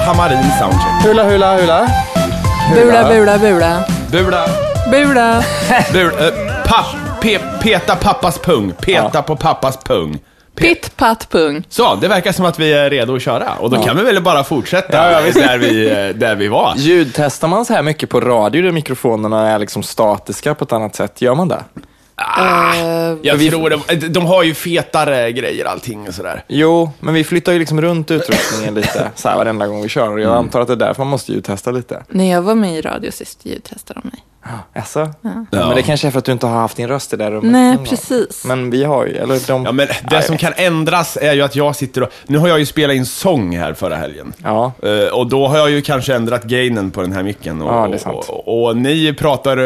Hamarin soundcheck. Hula, hula, hula. Bula, bula, bula. Bula. Bula. Bula. eh, papp, pe, peta pappas pung. Peta på pappas pung. Pe- Pitt, patt, pung. Så, det verkar som att vi är redo att köra. Och då kan vi väl bara fortsätta Ja, ja, visst. där, vi, eh, där vi var. Ljudtestar man så här mycket på radio där mikrofonerna är liksom statiska på ett annat sätt? Gör man det? Eh, Jag tror de, de har ju fetare grejer allting och sådär. Jo, men vi flyttar ju liksom runt utrustningen lite så här varenda gång vi kör. Och jag antar att det är därför man måste ljudtesta lite. när jag var med i radio sist ljudtestade de mig. Jaså? Ja. Men det kanske är för att du inte har haft din röst i det rummet. Nej, precis. Men vi har ju, eller de... Ja, men det som kan ändras är ju att jag sitter och... Nu har jag ju spelat in sång här förra helgen. Ja. Eh, och då har jag ju kanske ändrat gainen på den här micken. Och, Ja, det är sant. Och, och, och ni pratar, eh,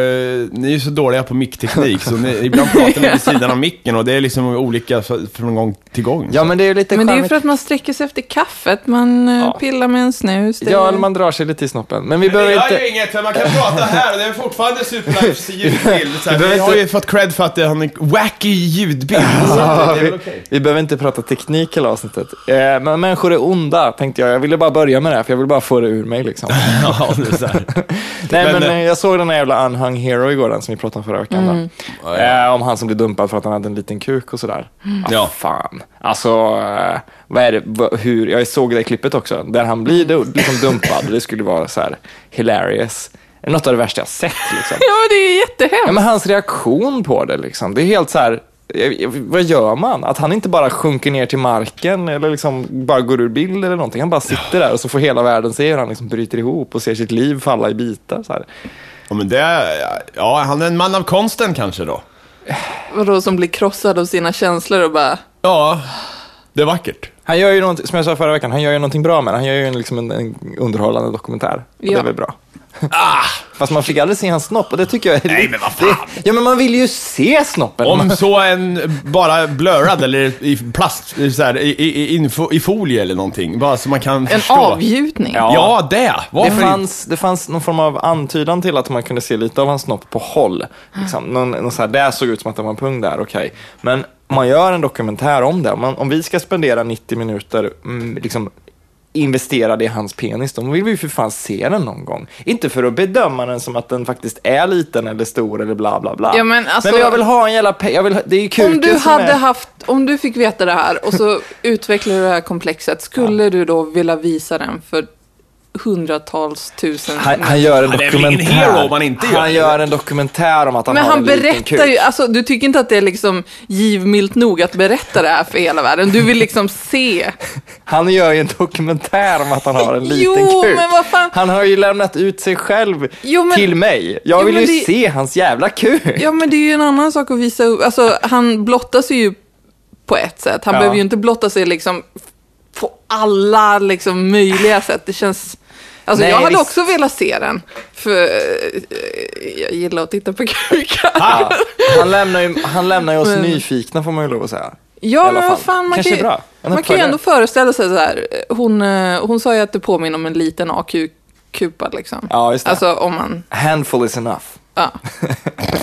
ni är ju så dåliga på mickteknik, så ni, ibland pratar ni vid sidan av micken och det är liksom olika från gång till gång. Ja, men det är ju lite Men det är ju för att man sträcker sig efter kaffet, man eh, Ja. pillar med en snus. det- Ja, eller man drar sig lite i snoppen. Men vi Men det behöver gör inte... ju inget, för man kan prata här och det är fortfarande Superlifes ljudbild. Så här, vi har ju fått cred för att det har en wacky ljudbild. Är väl okej. Vi behöver inte prata teknik hela avsnittet. Eh, men människor är onda, tänkte jag. Jag ville bara börja med det, här, för jag vill bara få det ur mig liksom. Ja, det är så här. Nej, Men, men, eh, eh, jag såg den här jävla Unhung Hero igår, den som vi pratade om förra veckan. Mm. Då. Eh, om han som blev dumpad för att han hade en liten kuk och sådär. Ah, Ja. Fan. Alltså, eh, vad är det, hur, jag såg det klippet också, där han blir liksom dumpad. Det skulle vara så här hilarious. Det är något av det värsta jag sett liksom. Ja, men det är jättehemskt. Ja, men hans reaktion på det liksom, det är helt så här, eh, vad gör man? Att han inte bara sjunker ner till marken eller liksom bara går ur bild eller någonting. Han bara sitter där och så får hela världen se hur han liksom bryter ihop och ser sitt liv falla i bitar. Så här. Ja, men det ja, han är en man av konsten kanske då. Vadå, som blir krossad av sina känslor och bara... Ja, det är vackert. Han gör ju någonting, som jag sa förra veckan, han gör ju någonting bra med det. Han gör ju en, liksom en, en underhållande dokumentär. Och Det Ja. är väl bra. Fast man fick aldrig se hans snopp och det tycker jag är Nej, men vad fan. Det, ja, men man vill ju se snoppen. Om så en bara blurrad eller i plast, så här, i, i, i, info- i folie eller någonting. Bara så man kan En förstå. avgjutning. Ja. Ja, det. Det Varför inte? fanns, det fanns någon form av antydan till att man kunde se lite av hans snopp på håll. Liksom. Någon, någon så här, det såg ut som att det var en pung där, okej. Men om man gör en dokumentär om det, om, man, om vi ska spendera 90 minuter mm, liksom, investerade i hans penis, då vill vi ju för fan se den någon gång. Inte för att bedöma den som att den faktiskt är liten eller stor eller bla bla bla. Ja, men alltså- jag vill ha en jävla jag vill, Det är ju kuken Om du hade är... haft, om du fick veta det här och så utvecklar du det här komplexet, skulle du då vilja visa den för hundratals tusen Han, han gör en dokumentär. hero om han inte gör Han gör en dokumentär om att han Men har han en liten berättar kuk. ju, alltså du tycker inte att det är liksom givmilt nog att berätta det här för hela världen. Du vill liksom se. Han gör ju en dokumentär om att han har en liten Jo, kuk. men vad fan. Han har ju lämnat ut sig själv Jo, men- till mig. Jag Jo, vill ju det- se hans jävla kuk. Ja, men det är ju en annan sak att visa upp. Alltså, han blottar sig ju på ett sätt. Han Ja. behöver ju inte blotta sig liksom på alla liksom möjliga sätt. Det känns... Alltså, Nej, jag hade visst. också velat se den. För eh, jag gillar att titta på kukar. Ja, han, lämnar ju, han lämnar ju oss Men- nyfikna får man ju lov att säga. Ja, men vad fan, man Kanske kan, ju, bra. En man kan ju ändå föreställa sig så här. Hon, eh, hon sa ju att det påminner om en liten AQ-kupa liksom. Ja, just det. Alltså om man, Handful is enough. ja.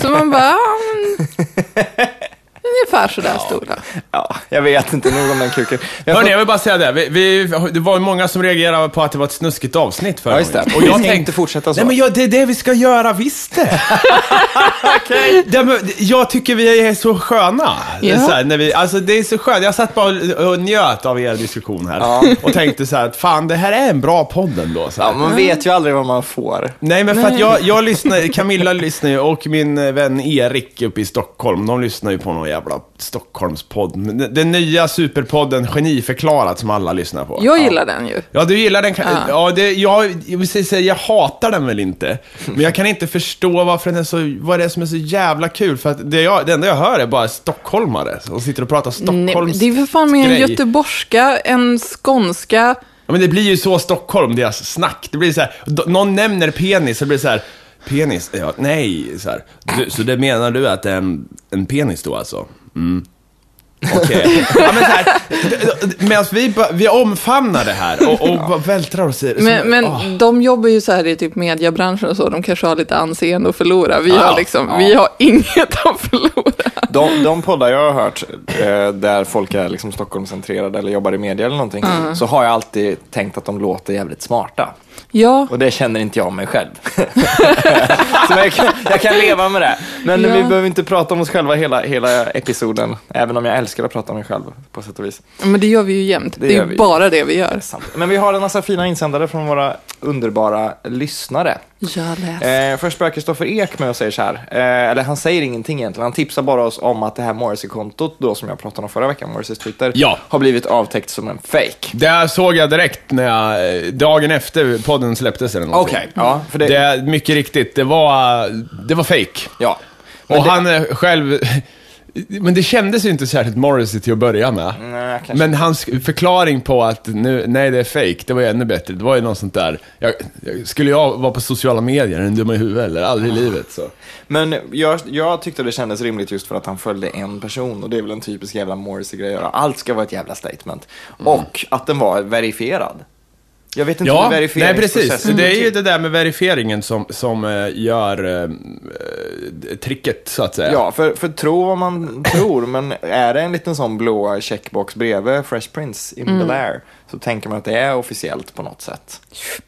Så man bara, ungefär sådär stor då. Ja, jag vet inte nog om den kuken. Jag Hörni, får- jag vill bara säga det. Vi, vi, det var ju många som reagerade på att det var ett snuskigt avsnitt förra Ja, just det. Och jag ska inte fortsätta så. Nej, men jag, det är det vi ska göra, visst det. det men, jag tycker vi är så sköna. Ja. Så här, när vi, alltså, det är så skönt. Jag satt bara och, och njöt av er diskussion här. Ja. Och tänkte så här, att fan, det här är en bra podd ändå. Så här. Ja, man vet ju aldrig vad man får. Nej, men för att jag, jag lyssnar, Camilla lyssnar ju och min vän Erik uppe i Stockholm, de lyssnar ju på någon jävla Stockholmspodd. Den, nya superpodden Geniförklarat som alla lyssnar på. Jag gillar den ju. Ja, du gillar den. Ja. Ja. Ja, det, jag, jag vill säga, jag hatar den väl inte. Men jag kan inte förstå varför den är så, vad det är som är så jävla kul. För att det, jag, det enda jag hör är bara stockholmare som sitter och pratar Nej, Stockholms det är för fan med en göteborgska, en skånska. Ja, men det blir ju så Stockholm, deras snack. Det blir så här, någon nämner penis, så det blir så här, penis? Ja, nej, så här. Du, så det menar du att det är en, en penis då alltså? Mm. Okej. Ja, men så här, medan vi, vi omfamnar det här och, och bara vältrar oss i det. Men, men åh. de jobbar ju så här i typ mediebranschen och så, de kanske har lite anseende att förlora. Vi, Ja, har, liksom, vi har inget att förlora. De, de poddar jag har hört eh, där folk är liksom Stockholmscentrerade eller jobbar i media eller någonting, så har jag alltid tänkt att de låter jävligt smarta. Ja, Och det känner inte jag mig själv. så jag kan, jag kan leva med det. Men Ja. vi behöver inte prata om oss själva hela, hela episoden, även om jag älskar att prata om mig själv på sätt och vis. men det gör vi ju jämt. Det Det, är ju bara det vi gör. Sant. Men vi har en massa fina insändare från våra underbara lyssnare. Jag läs. Eh, först börjar Kristoffer Ek med att säga så här, eh, eller han säger ingenting egentligen, han tipsar bara oss om att det här Morrissey-kontot då som jag pratade om förra veckan, Morrisseys Twitter, Ja. har blivit avtäckt som en fake. Det såg jag direkt när jag, eh, dagen efter podden släpptes eller någonting. Okej, ja, för det, Det är mycket riktigt, det var, det var fake. ja. Men Och det- han är själv... Men det kändes ju inte särskilt Morrissey till att börja med. Nej, kanske. Men hans förklaring på att nu, nej det är fake, det var ju ännu bättre. Det var ju något sånt där. Jag, jag, skulle jag vara på sociala medier, en dum i huvudet eller? Aldrig i livet så. Men jag, jag tyckte det kändes rimligt just för att han följde en person och det är väl en typisk jävla Morrissey-grej att göra. Allt ska vara ett jävla statement. Och att den var verifierad. Jag vet inte Ja, hur nej verifieringsprocessen precis. Det är ju det där med verifieringen som, som eh, gör eh, eh, tricket, så att säga. Ja, för, för tro vad man tror, men är det en liten sån blå checkbox bredvid Fresh Prince in Bel Air så tänker man att det är officiellt på något sätt.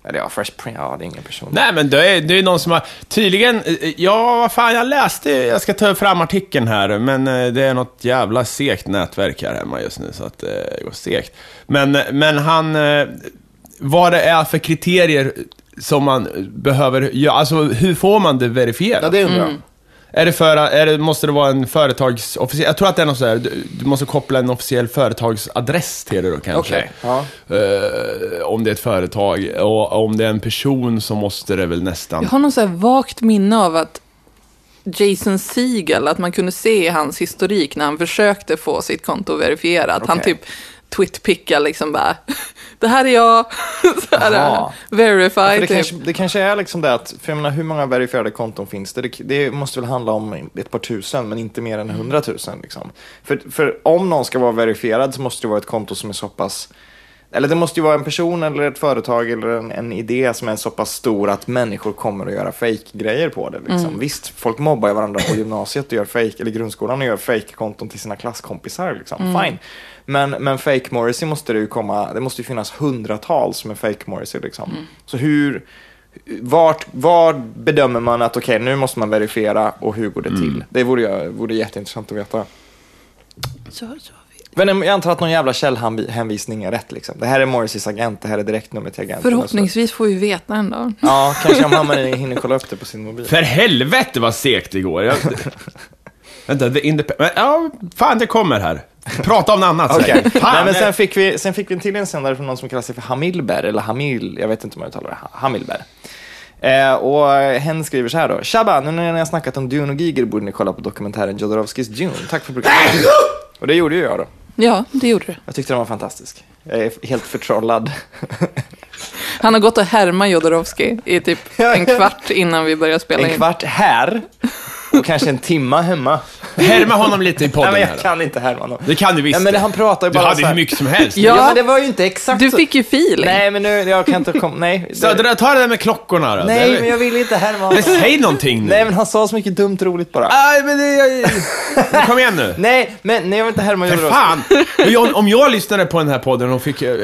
Eller ja, Fresh Prince, ja det är ingen person. Nej, men det är, det är någon som har... Tydligen, eh, ja, vad fan, jag läste, jag ska ta fram artikeln här, men det är något jävla segt nätverk här hemma just nu, så att det går segt. Men, men han, vad det är för kriterier som man behöver göra, alltså hur får man det verifierat? Ja, det undrar jag. Är det för, är det, måste det vara en företags... officie- Jag tror att det är något sådär, du, du måste koppla en officiell företagsadress till det då kanske. Okej, ja. Eh, om det är ett företag. Och om det är en person så måste det väl nästan... Jag har någon så här vagt minne av att Jason Segel, att man kunde se i hans historik när han försökte få sitt konto verifierat. Han Okej. typ twitpickade liksom bara, det här är jag, så här, verify För det, typ. kanske, det kanske är liksom det att, för jag menar hur många verifierade konton finns det? det? Det måste väl handla om ett par tusen, men inte mer än hundratusen. Liksom. För, för om någon ska vara verifierad så måste det vara ett konto som är så pass, eller det måste ju vara en person eller ett företag eller en, en idé som är så pass stor att människor kommer att göra fake-grejer på det. Liksom. Visst, folk mobbar varandra på gymnasiet och gör fake, eller grundskolan och gör fake-konton till sina klasskompisar. Liksom. Fine. Men, men fake Morrissey måste det ju komma, det måste ju finnas hundratals med fake Morrissey. Liksom. Så hur, vart, var bedömer man att okej, nu måste man verifiera och hur går det till? Det vore, vore jätteintressant att veta. Ja, ja. Men jag antar att någon jävla källhänvisning är rätt. Liksom. Det här är Morrisseys agent, det här är direktnumret till agenten. Förhoppningsvis får vi veta en dag. Ja, kanske om Hammarby hinner kolla upp det på sin mobil. För helvete vad segt igår. Jag... Vänta, the indep- men, ja, fan det kommer här. Prata om något annat. Fan, Nej, men sen fick, vi, sen fick vi en till insändare från någon som kallar sig för Hamilber, eller Hamil, jag vet inte om jag uttalar det, Ha- Hamilber. Eh, och hen skriver så här då. Tjaba, nu när ni har snackat om Dune och Giger borde ni kolla på dokumentären Jodorowskis Dune. Tack för programmet. och det gjorde ju jag då. Ja, det gjorde du. Jag tyckte den var fantastisk. Jag är helt förtrollad. Han har gått och härmat Jodorowsky i typ en kvart innan vi började spela En in. kvart här och kanske en timma hemma. Härma honom lite i Nej, podden men jag här. kan inte härma honom. Det kan du visst. Ja, men han pratar ju du bara hade så ju här- hur mycket som helst. Ja. Ja, men det var ju inte exakt Du så- fick ju feeling. Nej, men nu, jag kan inte komma, nej. Så, det där, ta det där med klockorna då. Nej, men jag vill inte härma men honom. säg någonting nu. Nej, men han sa så mycket dumt roligt bara. Nej, men det... Jag... Kom igen nu. Nej, men nej, jag vill inte härma För Jodorowsky. fan! Men jag, om jag lyssnade på den här podden och fick eh,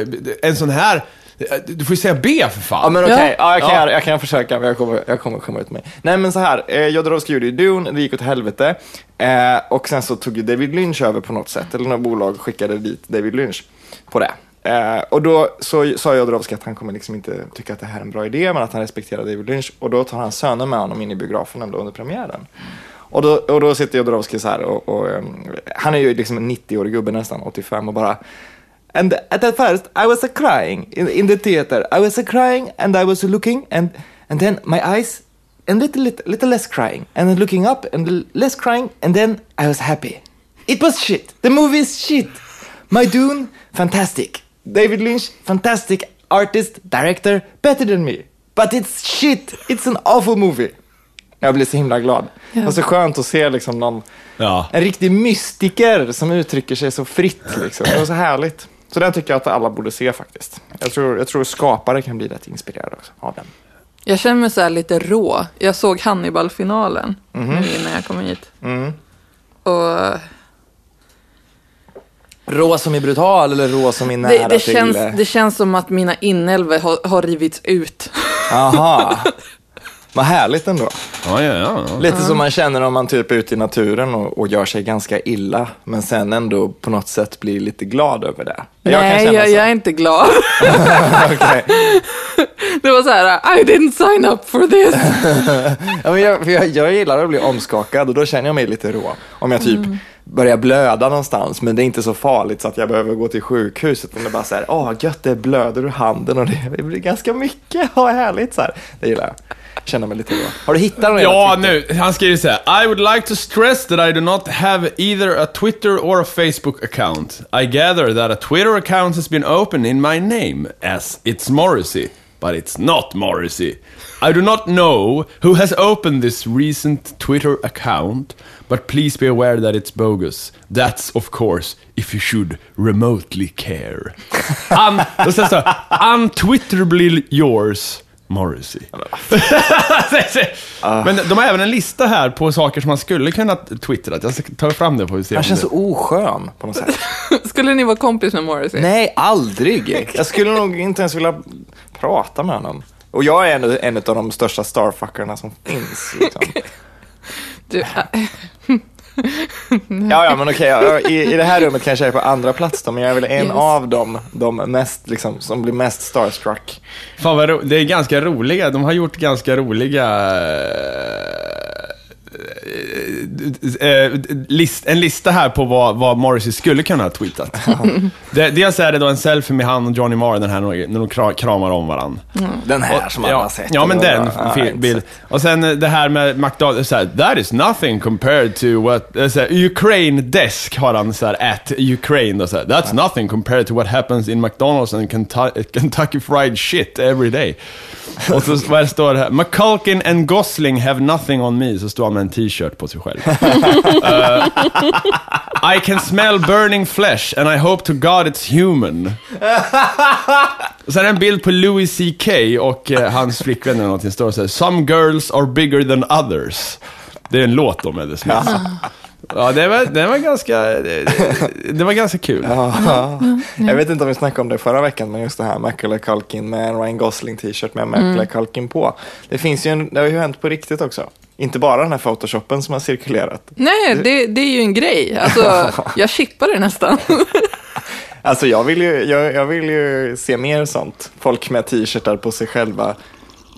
en sån här... eh, Du får ju säga B för fan. Ja, men okej. Ja. jag, kan, Ja. jag kan försöka, men jag kommer, jag kommer komma ut med. Nej, men så här. Eh, Jodorowsky gjorde ju Dune, det gick åt helvete. Eh, och sen så tog ju David Lynch över på något sätt, eller några bolag skickade dit David Lynch på det. Eh, och då så sa Jodorowsky att han kommer liksom inte tycka att det här är en bra idé, men att han respekterar David Lynch. Och då tar han söner med honom in i biografen ändå under premiären. Och då, och då sitter Jodorowsky så här och, och han är ju liksom en 90-årig gubbe nästan, 85 och bara And at first I was a crying in, in the theater. I was a crying and I was looking and and then my eyes and little little, little less crying and then looking up and less crying and then I was happy. It was shit. The movie is shit. My Dune, fantastic. David Lynch, fantastic artist, director, better than me. But it's shit. It's an awful movie. Jag blir så himla glad. Ja. Var så skönt att se liksom någon, Ja. en riktig mystiker som uttrycker sig så fritt. Liksom. Det var så härligt. Så den tycker jag att alla borde se faktiskt. Jag tror, jag tror skapare kan bli rätt inspirerade också av den. Jag känner mig så här lite rå. Jag såg Hannibal-finalen nu innan jag kom hit. Mm. Och Rå som är brutal eller rå som är nära det, det, till... känns, det känns som att mina inälvor har, har rivits ut. Aha. Vad härligt ändå. Ja, ja, ja. Lite som man känner om man typ är ute i naturen och, och gör sig ganska illa, men sen ändå på något sätt blir lite glad över det. Jag Nej, jag, jag är inte glad. Okej. Det var så här, I didn't sign up for this. ja, men jag, för jag, jag gillar att bli omskakad och då känner jag mig lite rå. Om jag typ börjar blöda någonstans, men det är inte så farligt så att jag behöver gå till sjukhuset. Utan det är bara så här, åh gött, det blöder ur handen och det blir ganska mycket. Vad härligt så här. Det gillar jag. Känner mig lite rå. Har du hittat någon Ja, nu. Han skriver så här. I would like to stress that I do not have either a Twitter or a Facebook account. I gather that a Twitter account has been opened in my name as It's Morrissey. But it's not Morrissey. I do not know who has opened this recent Twitter account, but please be aware that it's bogus. That's of course if you should remotely care. Un, då står det så Untwitterably yours, Morrissey. Men de har även en lista här på saker som man skulle kunna twittra. Jag ska ta fram det på se. Han känns det- så oskön på något sätt. Skulle ni vara kompis med Morrissey? Nej, aldrig. Jag skulle nog inte ens vilja prata med honom. Och jag är en, en av de största starfuckarna som finns. Liksom. Du, äh, Ja, ja, men okej. ja, i, I det här rummet kanske jag är på andra plats då, men jag är väl en Yes. av dem, de mest, liksom, som blir mest starstruck. Fan vad ro- det är ganska roliga, de har gjort ganska roliga... eh, list, en lista här på vad, vad Morrissey skulle kunna ha tweetat. det, dels är det då en selfie med han och Johnny Marr, den här när de kra- kramar om varandra. Den här som alla ja, har sett. Ja, men den vad? Ja, fi- inte bild. sett. Och sen eh, det här med McDonalds, så här, that is nothing compared to what, eh, här, Ukraine desk har han så här, at Ukraine och så här, that's nothing compared to what happens in McDonalds and Kentu- Kentucky fried shit every day. Och så vad står det här, McCulkin and Gosling have nothing on me, så står han med en t-shirt på sig själv. Eh, I can smell burning flesh and I hope to God it's human. Och sen en bild på Louis CK och eh, hans flickvän eller någonting. står så här, Some girls are bigger than others. Det är en låt om Eddie Smith. Ja, det var, det var ganska, det, det var ganska kul. Ja. Jag vet inte om vi snackade om det förra veckan, men just det här Macaulay Culkin med en Ryan Gosling t-shirt med Macaulay Culkin på. Det finns ju en, det har ju hänt på riktigt också. Inte bara den här photoshoppen som har cirkulerat. nej, det, det är ju en grej. Alltså, jag chippar det nästan. Alltså jag vill ju, jag, jag vill ju se mer sånt. Folk med t-shirtar på sig själva.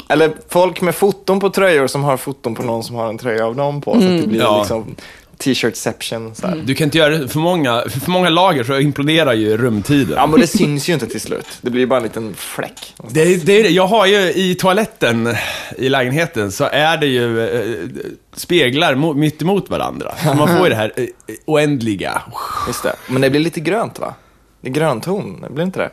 Eller folk med foton på tröjor som har foton på någon som har en tröja av dem på. Så att det blir Ja. liksom t-shirtception. Här. Du kan inte göra för många, för många lager så imploderar ju rumtiden. Ja, men det syns ju inte till slut. Det blir ju bara en liten fläck. Det, är- det det. Jag har ju i toaletten i lägenheten så är det ju eh, speglar mo- mitt emot varandra. Så man får ju det här eh, oändliga. Just det. Men det blir lite grönt va? Det är grönton, det blir inte det?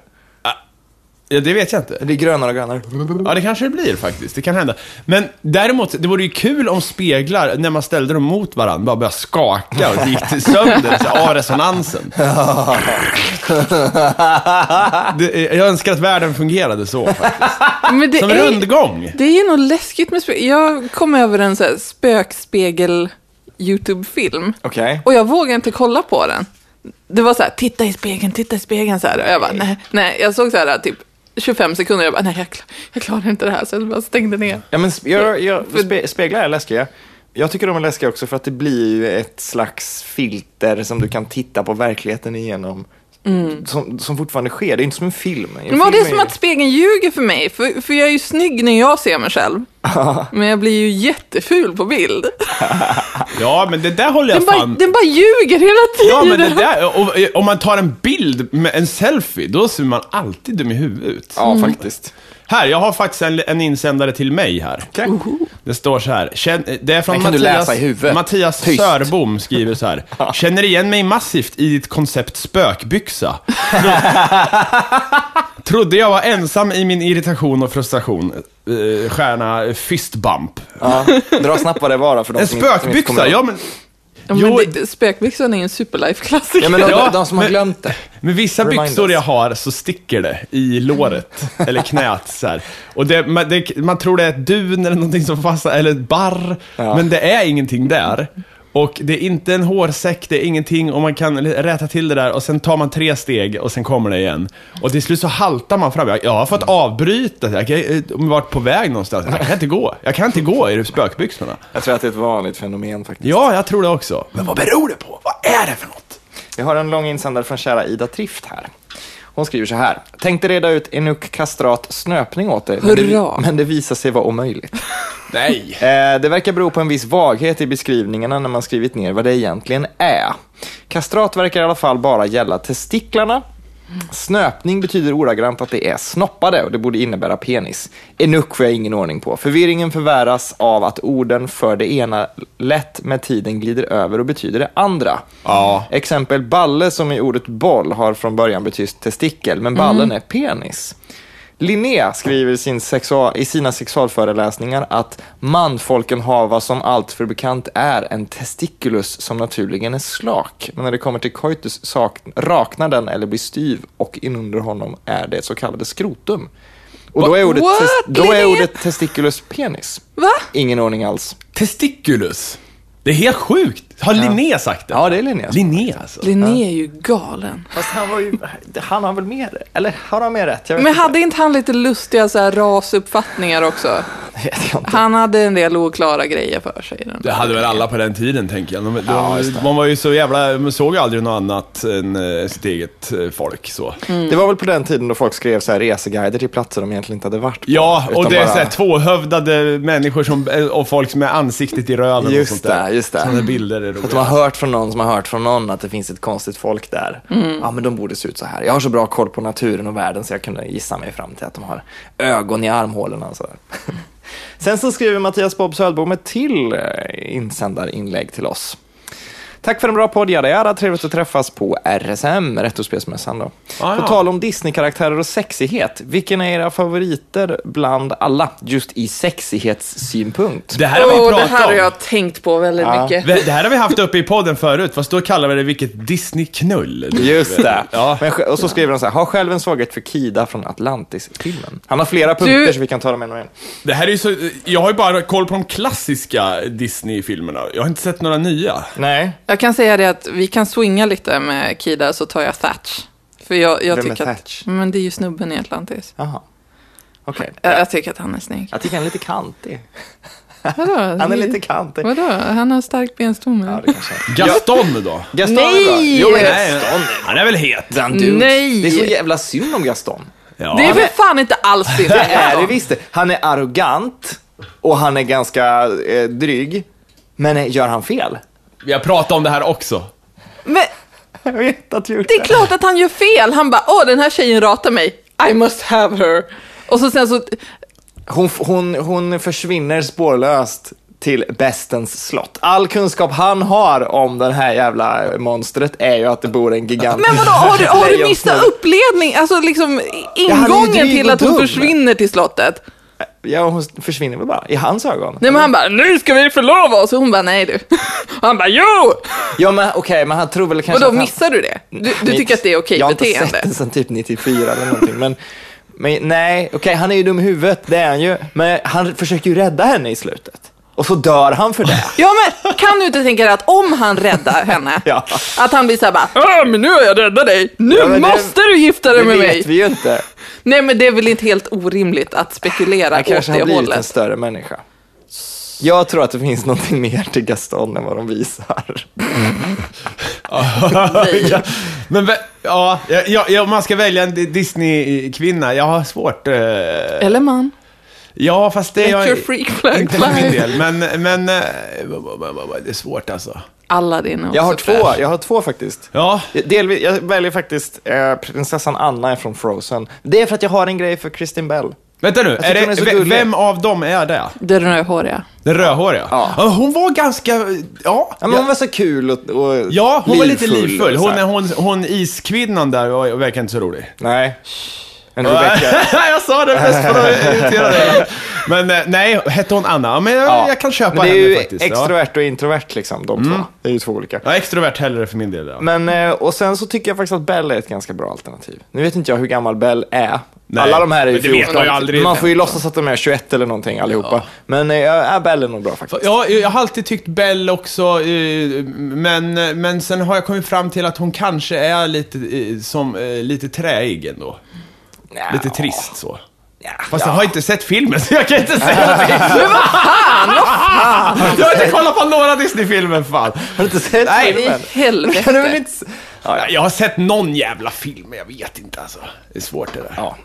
Ja, det vet jag inte. Det blir grönare och grönare. Ja, det kanske det blir faktiskt. Det kan hända. Men däremot, det vore ju kul om speglar, när man ställde dem mot varandra, bara började skaka och det gick till sönder så, av resonansen. Det, jag önskar att världen fungerade så faktiskt. Men det Som en är, rundgång. det är nog läskigt med spegel. Jag kom över en så här spökspegel YouTube-film. Okej. Och jag vågade inte kolla på den. Det var så här, titta i spegeln, titta i spegeln så här. Och jag bara, nej, nej. Jag såg så här typ 25 sekunder jag bara, nej, jag, klar, jag klarar inte det här. Så jag bara stängde ner. Ja, men jag, jag, spe, speglar är läskiga. Jag tycker de är läskiga också för att det blir ju ett slags filter som du kan titta på verkligheten igenom. Som, som fortfarande sker. Det är inte som en film. En Men var det film som är- att spegeln ljuger för mig? För, för jag är ju snygg när jag ser mig själv. Men jag blir ju jätteful på bild. Ja, men det där håller jag Den bara, fan... den bara ljuger hela Ja, tiden. men det där, och, och, om man tar en bild med en selfie, då ser man alltid dum i huvudet. Ja, faktiskt. Här, jag har faktiskt en, en insändare till mig här. Okej. Det står så här, känn, det är från Den kan du Mattias, läsa i huvudet. Mattias Tyst. Sörbom skriver så här. Känner igen mig massivt i ditt koncept spökbyxa. Tro, Trodde jag var ensam i min irritation och frustration. Uh, stjärna fistbump. Ja, dra snabbt vad det var då, för de En som inte- som inte kommer spökbyxa, ja men... Ja, Jo, men det, spökbyxan är en superlife-klassiker. Ja, men de, Ja, de som har men- glömt det. Med vissa Remind byxor us. jag har så sticker det i låret, eller knät så här. Och det, man, det, man tror det är ett dun eller någonting som fastnar, eller ett barr, Ja. men det är ingenting där. Och det är inte en hårsäck, det är ingenting och man kan rätta till det där och sen tar man tre steg och sen kommer det igen. Och till slut så haltar man fram. Jag, jag har fått avbryta, jag kan, eh, varit på väg någonstans. Jag kan inte gå. Jag kan inte gå i spökbyxorna. Jag tror att det är ett vanligt fenomen faktiskt. Ja, jag tror det också. Men vad beror det på? Vad är det för något? Vi har en lång insändare från kära Ida Trift här. Hon skriver så här. Tänkte reda ut enuk kastrat snöpning åt dig, men det, men det visar sig vara omöjligt. Nej. Eh, det verkar bero på en viss vaghet i beskrivningarna när man skrivit ner vad det egentligen är. Kastrat verkar i alla fall bara gälla testiklarna. Snöpning betyder ordagrant att det är snoppade och det borde innebära penis. Enuk får jag ingen ordning på. Förvirringen förvärras av att orden för det ena lätt med tiden glider över och betyder det andra. Ja. Exempel balle som i ordet boll har från början betytt testikel, men ballen är penis. Linnea skriver i, sin sexual, i sina sexualföreläsningar att manfolken har vad som alltför bekant är en testiculus som naturligen är slak. Men när det kommer till coitus sak, raknar den eller blir styv och inunder honom är det så kallade skrotum. Och då är ordet, What, tes, då är ordet testiculus penis. Va? Ingen ordning alls. Testiculus. Det är helt sjukt. Har Linné sagt det? Ja, det är Linnea. Linné alltså. Linné är ju galen. Fast han var ju, han har väl mer, eller har han mer rätt? Jag vet Men inte. hade inte han lite lustiga så här, rasuppfattningar också? Han hade en del oklara grejer för sig. Det hade väl alla på den tiden, tänker jag. De, de, Ja, man var ju så jävla... Man såg ju aldrig något annat än eh, sitt eget eh, folk, så. Det var väl på den tiden då folk skrev så här reseguider till platser de egentligen inte hade varit på. Ja, och det är bara- så här tvåhövdade människor som, eh, och folk med ansiktet i röven Just och sånt där. det, just det. Sådana bilder är Att de roliga. har hört från någon som har hört från någon att det finns ett konstigt folk där. Ja, men de borde se ut så här. Jag har så bra koll på naturen och världen så jag kunde gissa mig fram till att de har ögon i armhålorna och så där. Sen så skriver Mattias Bob Södbom ett till eh, insändarinlägg till oss. Tack för en bra podd, jada jada. Trevligt att träffas på RSM, Retrospelsmässan då. Ah, På tal om Disney-karaktärer och sexighet, vilken är era favoriter bland alla, just i sexighetssynpunkt? Det här har vi Åh, det pratat här har om. jag tänkt på väldigt Ja. mycket. Det här har vi haft uppe i podden förut, fast då kallar vi det vilket Disney-knull. Just det. Ja. Men, och så skriver han så här, har själv en svaghet för Kida från Atlantis-filmen. Han har flera punkter Du- så vi kan ta dem en och en. Det här är ju så, jag har ju bara koll på de klassiska Disney-filmerna. Jag har inte sett några nya. Nej, Jag kan säga det att vi kan swinga lite med Kida så tar jag Thatch. För jag, jag Vem är tycker Thatch? att... Men det är ju snubben i Atlantis. jaha. Okej. Jag, jag tycker att han är snygg. Jag tycker han är lite kantig. Vadå? Han är lite kantig. Vadå? Han har stark benstomme. Ja, det kanske är. Gaston då? Gaston Nej! är bra. Jo, men Nej, Gaston. han är väl het? Nej! Det är så jävla synd om Gaston. Ja. Det är för fan inte alls det. Det är det visst. Han är arrogant och han är ganska eh, dryg. Men eh, gör han fel? Vi har pratat om det här också. Men Jag vet att gjort det är klart att han gör fel. Han bara, åh den här tjejen ratar mig. I must have her. Och så sen så, Hon, hon, hon försvinner spårlöst till bestens slott. All kunskap han har om det här jävla monstret är ju att det bor en gigantisk men vadå, har du, har du missat uppledning? Alltså liksom ingången till att hon försvinner till slottet. Ja, hon försvinner väl bara, i hans ögon. Nej men han bara, nu ska vi förlova oss. Och hon bara, nej du. Och han bara, jo! Ja, men okej, men han tror väl kanske Och då han... missar du det? Du, du tycker att det är okej Jag har inte beteende? sett den sedan typ 94 eller någonting, men... Men nej, okej, han är ju dum i huvudet, det är han ju. Men han försöker ju rädda henne i slutet. Och så dör han för det. Ja men kan du inte tänka dig att om han räddar henne, Ja. att han blir såhär bara, "Ah, men nu har jag räddat dig, nu Ja, men det- måste du gifta dig Det med vet mig. vi ju inte. Nej men det är väl inte helt orimligt att spekulera Han åt kanske har det blivit en hållet. större människa. Jag tror att det finns någonting mer till Gaston än vad de visar. Nej. Ja, Men ja, ja, ja, om man ska välja en Di- Disney-kvinna, jag har svårt. Eh, Eller man. Ja, fast det Let är your freak flag inte för min del. Men, men eh, det är svårt alltså. Aladdin är Jag har också två, fräsch. jag har två faktiskt. Ja, Delvis, jag väljer faktiskt eh, prinsessan Anna från Frozen. Det är för att jag har en grej för Kristin Bell. vänta nu. Är hon är det, gullig. vem av dem är det? Den rödhåriga. Den rödhåriga? Ja. hon var ganska, ja. Ja, men hon var så kul och, och Ja, hon var lite livfull livfull. Hon, här. hon, hon iskvinnan där var, verkar inte så rolig. Nej. En Rebecca. jag sa det mest för att irritera dig. Men eh, nej, hette hon Anna? Ja, Men jag, Ja. jag kan köpa Men det är henne ju faktiskt. extrovert och introvert liksom, de två. Det är ju två olika. Ja. Ja, extrovert hellre för min del. Ja. Men, eh, och sen så tycker jag faktiskt att Belle är ett ganska bra alternativ. Nu vet inte jag hur gammal Belle är. Nej, Alla de här är ju men det vet 14. man aldrig. Man får ju låtsas att de är 21 eller någonting allihopa. Men eh, ja, Belle är nog bra faktiskt. Ja, jag har alltid tyckt Bell också, eh, men, men sen har jag kommit fram till att hon kanske är lite, eh, som, eh, lite träig ändå. Ja. Lite trist så. Ja. Fast jag har inte sett filmen så jag kan inte säga någonting. Men vad fan, vad fan! Jag har inte kollat på några Disney-filmer fan. Har du inte sett Nej, filmen? helvete. Kan du väl inte... ja. Jag har sett någon jävla film, men jag vet inte alltså. Det är svårt det där. ja.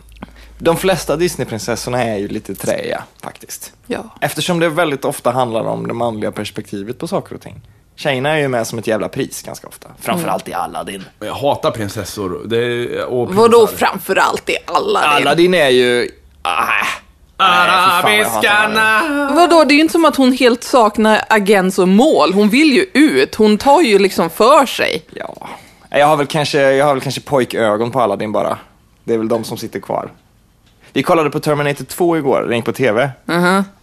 De flesta Disneyprinsessorna är ju lite träiga faktiskt. Ja. Eftersom det väldigt ofta handlar om det manliga perspektivet på saker och ting. Tjejerna är ju med som ett jävla pris ganska ofta. Framförallt i Aladdin. Jag hatar prinsessor. Det är, och Vadå prinsar. framförallt i alla? Aladdin är ju... Ah, Arabiskarna. Vadå, det är ju inte som att hon helt saknar agens och mål. Hon vill ju ut. Hon tar ju liksom för sig. Ja. Jag har väl kanske, jag har väl kanske pojkögon på Aladdin bara. Det är väl de som sitter kvar. Vi kollade på Terminator 2 igår, det gick på TV.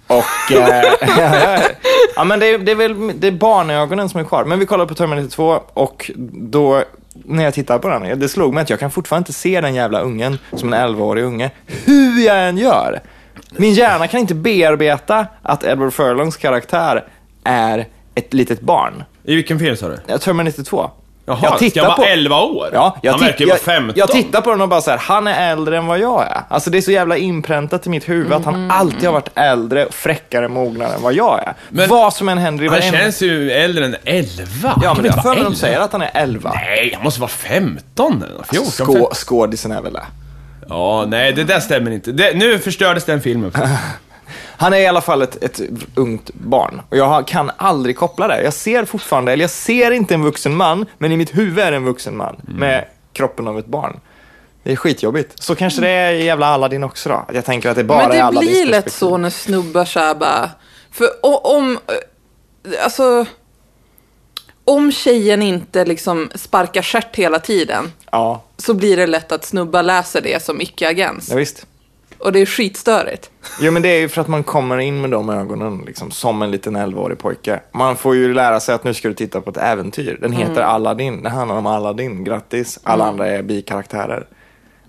Och... Eh, ja, men det är, det är väl det är barnögonen som är kvar. Men vi kollade på Terminator 2 och då, när jag tittade på den, det slog mig att jag kan fortfarande inte se den jävla ungen som en 11-årig unge. Hur jag än gör. Min hjärna kan inte bearbeta att Edward Furlongs karaktär är ett litet barn. I vilken film sa du? Terminator 2. Jaha, ska jag vara 11 år? Ja, jag, Han verkar ju vara jag, 15. jag tittar på den och bara så här, han är äldre än vad jag är. Alltså det är så jävla inpräntat i mitt huvud att han alltid har varit äldre, fräckare, mognare än vad jag är. Men- vad som än händer i Han varenda- känns ju äldre än 11. Ja, Han men jag inte för mig de 11? säger att han är 11. Nej, han måste vara 15 eller 14. Skå, 15. skådisen är väl det. Ja, nej, det där stämmer inte. Det, nu förstördes den filmen. Han är i alla fall ett, ett ungt barn. Och jag kan aldrig koppla det. Jag ser fortfarande, eller jag ser inte en vuxen man, men i mitt huvud är det en vuxen man med kroppen av ett barn. Det är skitjobbigt. Så kanske det är i jävla Aladdin också då. Jag tänker att det bara Men är det Aladdins blir lätt så när snubbar så här bara... För om... Alltså... Om tjejen inte liksom sparkar stjärt hela tiden Ja, så blir det lätt att snubbar läser det som icke-agens. ja visst. Och det är skitstörigt. Jo, men det är ju för att man kommer in med de ögonen, liksom, som en liten 11-årig pojke. Man får ju lära sig att nu ska du titta på ett äventyr. Den heter Aladdin, det handlar om Aladdin, grattis. Alla andra är bikaraktärer.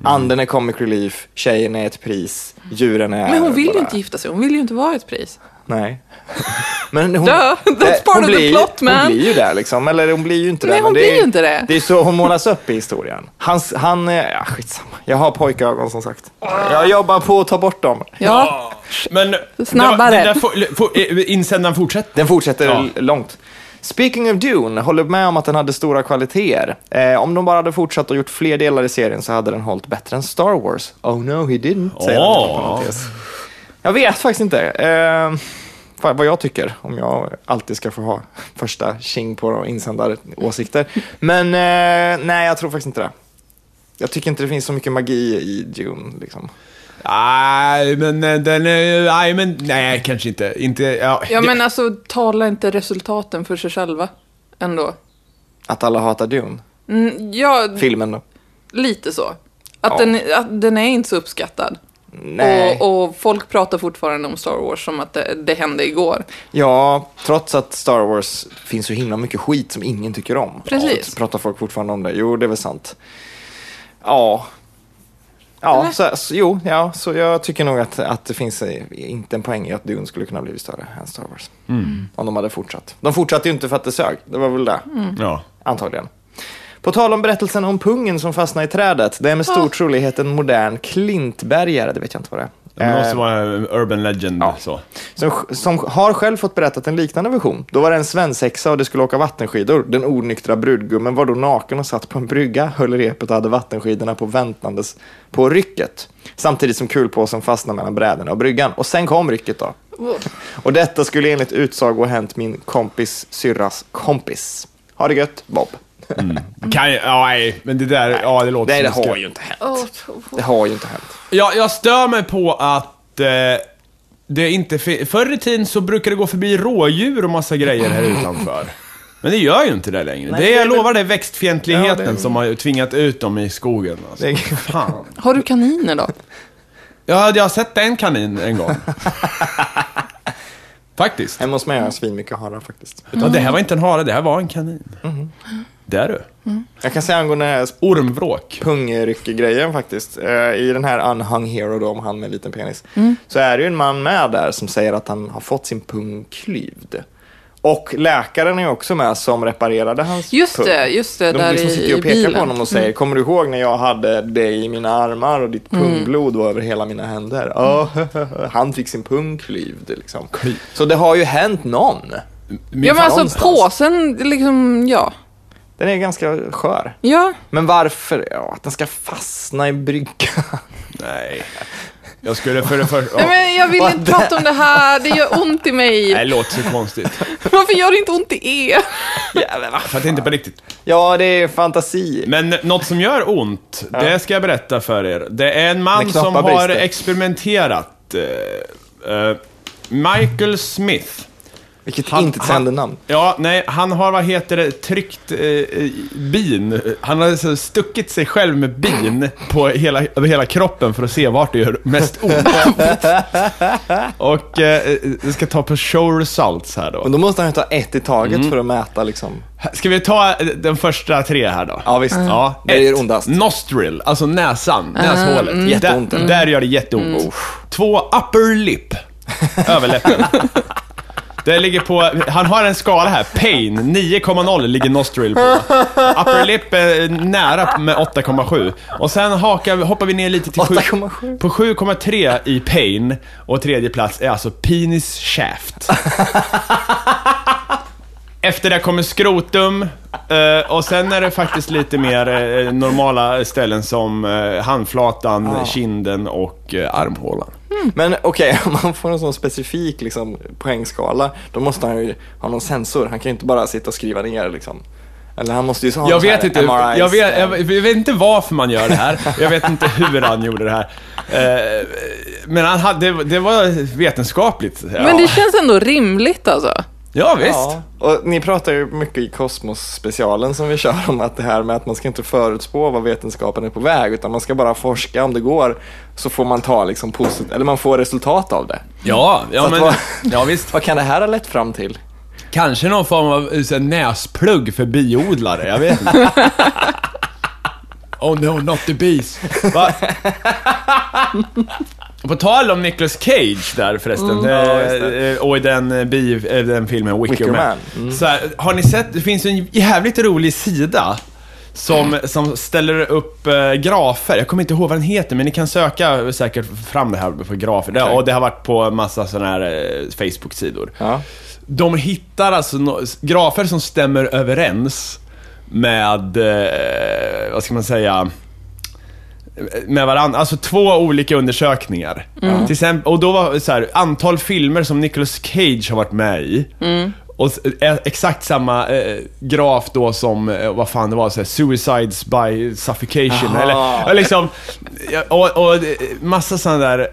Anden är comic relief, tjejen är ett pris, djuren är... Men hon vill ju inte gifta sig, hon vill ju inte vara ett pris. Nej. Men hon, Duh, that's det- part hon of the blir, plot, man. Hon blir ju det liksom, eller hon blir ju inte det. Nej, hon det blir är, ju inte det. Det är så hon målas upp i historien. Hans, han, är- ja skitsamma. Jag har pojkögon som sagt. Jag jobbar på att ta bort dem. Ja, Men... Snabbare. Den där eh, insändaren fortsätter. Den fortsätter Ja. långt. Speaking of Dune, håller med om att den hade stora kvaliteter. Eh, om de bara hade fortsatt och gjort fler delar i serien så hade den hållit bättre än Star Wars. Oh no, he didn't, säger han på parentes. Jag vet faktiskt inte eh, vad jag tycker, om jag alltid ska få ha första tjing på insändaråsikter. Men eh, nej, jag tror faktiskt inte det. Jag tycker inte det finns så mycket magi i Dune. Liksom. Nej, men eh, den är... Nej, men... Nej, kanske inte. Inte... Ja, ja det- men alltså tala inte resultaten för sig själva ändå. Att alla hatar Dune. Mm, ja, Filmen då. lite så. Att, Ja. den, att den är inte så uppskattad. Nej. Och, och folk pratar fortfarande om Star Wars som att det, det hände igår. Ja, trots att Star Wars finns så himla mycket skit som ingen tycker om. Precis. Ja, så pratar folk fortfarande om det. Jo, det är väl sant. Ja. Ja, så, så, jo, ja, så jag tycker nog att, att det finns eh, inte en poäng i att Dune skulle kunna bli större än Star Wars. Om de hade fortsatt. De fortsatte ju inte för att det sög. Det var väl det, Ja. antagligen. På tal om berättelsen om pungen som fastnade i trädet. Det är med stor trolighet en modern klintbergare, det vet jag inte vad det är. Det måste vara en urban legend. ja. Så. som, som har själv fått berättat en liknande version. Då var det en svensexa och det skulle åka vattenskidor. Den onyktra brudgummen var då naken och satt på en brygga, höll repet och hade vattenskidorna på väntandes på rycket. Samtidigt som kulpåsen fastnade mellan brädorna och bryggan. Och sen kom rycket då. Och detta skulle enligt utsago ha hänt min kompis syrras kompis. Ha det gött, Bob. Kan, ja, nej, men det där... Ja, det låter Nej, det har skräck. ju inte hänt. Det har ju inte hänt. Ja, jag stör mig på att eh, det inte Förr i tiden så brukade det gå förbi rådjur och massa grejer här utanför. Men det gör ju inte det längre. Nej, det jag lovar, det är växtfientligheten Ja, det är- som har tvingat ut dem i skogen. Alltså. Det är- Fan. Har du kaniner då? Ja, jag har sett en kanin en gång. Faktiskt. Hemma hos mig har jag svinmycket harar faktiskt. Ja, det här var inte en hare, det här var en kanin. Det är du. Jag kan säga angående den här Ormvråk. pungryck-grejen faktiskt. Eh, I den här Unhung Hero då, om han med liten penis. Så är det ju en man med där som säger att han har fått sin pung klyvd. Och läkaren är ju också med som reparerade hans Just pung. det, just det, De där liksom sitter och pekar bilen. Mm. på honom och säger, kommer du ihåg när jag hade dig i mina armar och ditt pungblod var över hela mina händer? Ja, han fick sin pung klyvd liksom. Så det har ju hänt någon. Ja men alltså någonstans. påsen, liksom, ja. Den är ganska skör. Ja, Men varför? Ja, att den ska fastna i bryggan. Nej. Jag skulle för det första... Nej, men jag vill inte prata om det här, det gör ont i mig. Nej, det låter så konstigt. Varför gör det inte ont i er? Jävlar, va? För att det inte är på riktigt. Ja, det är fantasi. Men något som gör ont, det ska jag berätta för er. Det är en man som har brister. experimenterat. eh, Michael Smith. Vilket Han- inte sänder namn. Ja, nej, han har, vad heter det, tryckt eh, eh, bin. Han har så stuckit sig själv med bin på hela, över hela kroppen för att se vart det gör mest ont. Och eh, jag ska ta på show results här då. Men då måste han ju ta ett i taget Mm. för att mäta liksom. Ska vi ta eh, den första tre här då? Ja, visst. Ja, Det gör ondast. Nostril, alltså näsan, näshålet. Jätteont, Där, där gör det jätteont. Två, upper lip, överläppen. Det ligger på, han har en skala här, pain, 9,0 ligger nostril på. Upper lip är nära med 8,7. Och sen hakar, hoppar vi ner lite till 7 8,7. På 7,3 i pain och tredje plats är alltså penis shaft. Efter det kommer skrotum eh, och sen är det faktiskt lite mer eh, normala ställen som eh, handflatan, kinden och eh, armhålan. Men okej, om man får en sån specifik liksom, poängskala, då måste han ju ha någon sensor. Han kan ju inte bara sitta och skriva ner liksom. Eller han måste ju ha Jag vet inte, MRIs, jag vet, jag, jag vet inte varför man gör det här. Jag vet inte hur han gjorde det här. Eh, Men han hade, det, det var vetenskapligt. Ja, Men det känns ändå rimligt alltså. Ja visst. Ja, och ni pratar ju mycket i Kosmos-specialen som vi kör om att det här med att man ska inte förutspå vad vetenskapen är på väg, utan man ska bara forska om det går, så får man ta liksom posit- eller man får resultat av det. Ja, ja men, vad- ja visst. Vad kan det här ha lett fram till? Kanske någon form av eh, så näsplugg för biodlare, jag vet inte. oh no, not the bees. Va? På tal om Nicolas Cage där förresten, ja, just eh, och i den, eh, bi, eh, den filmen Wicker, Wicker Man. Man, mm. Så här, har ni sett, det finns en jävligt rolig sida som, som ställer upp eh, grafer. Jag kommer inte ihåg vad den heter, men ni kan söka säkert fram det här på grafer. Det, Okej. och det har varit på massa sådana här eh, Facebook-sidor. Ja. De hittar alltså no grafer som stämmer överens med, eh, vad ska man säga, med varandra. Alltså två olika undersökningar. Till exempel, och då var så här, antal filmer som Nicolas Cage har varit med i. Och s- eh, exakt samma eh, graf då som, eh, vad fan det var, så här, suicides by suffocation. Aha. Eller, ja, liksom, och, och eh, massa sådana där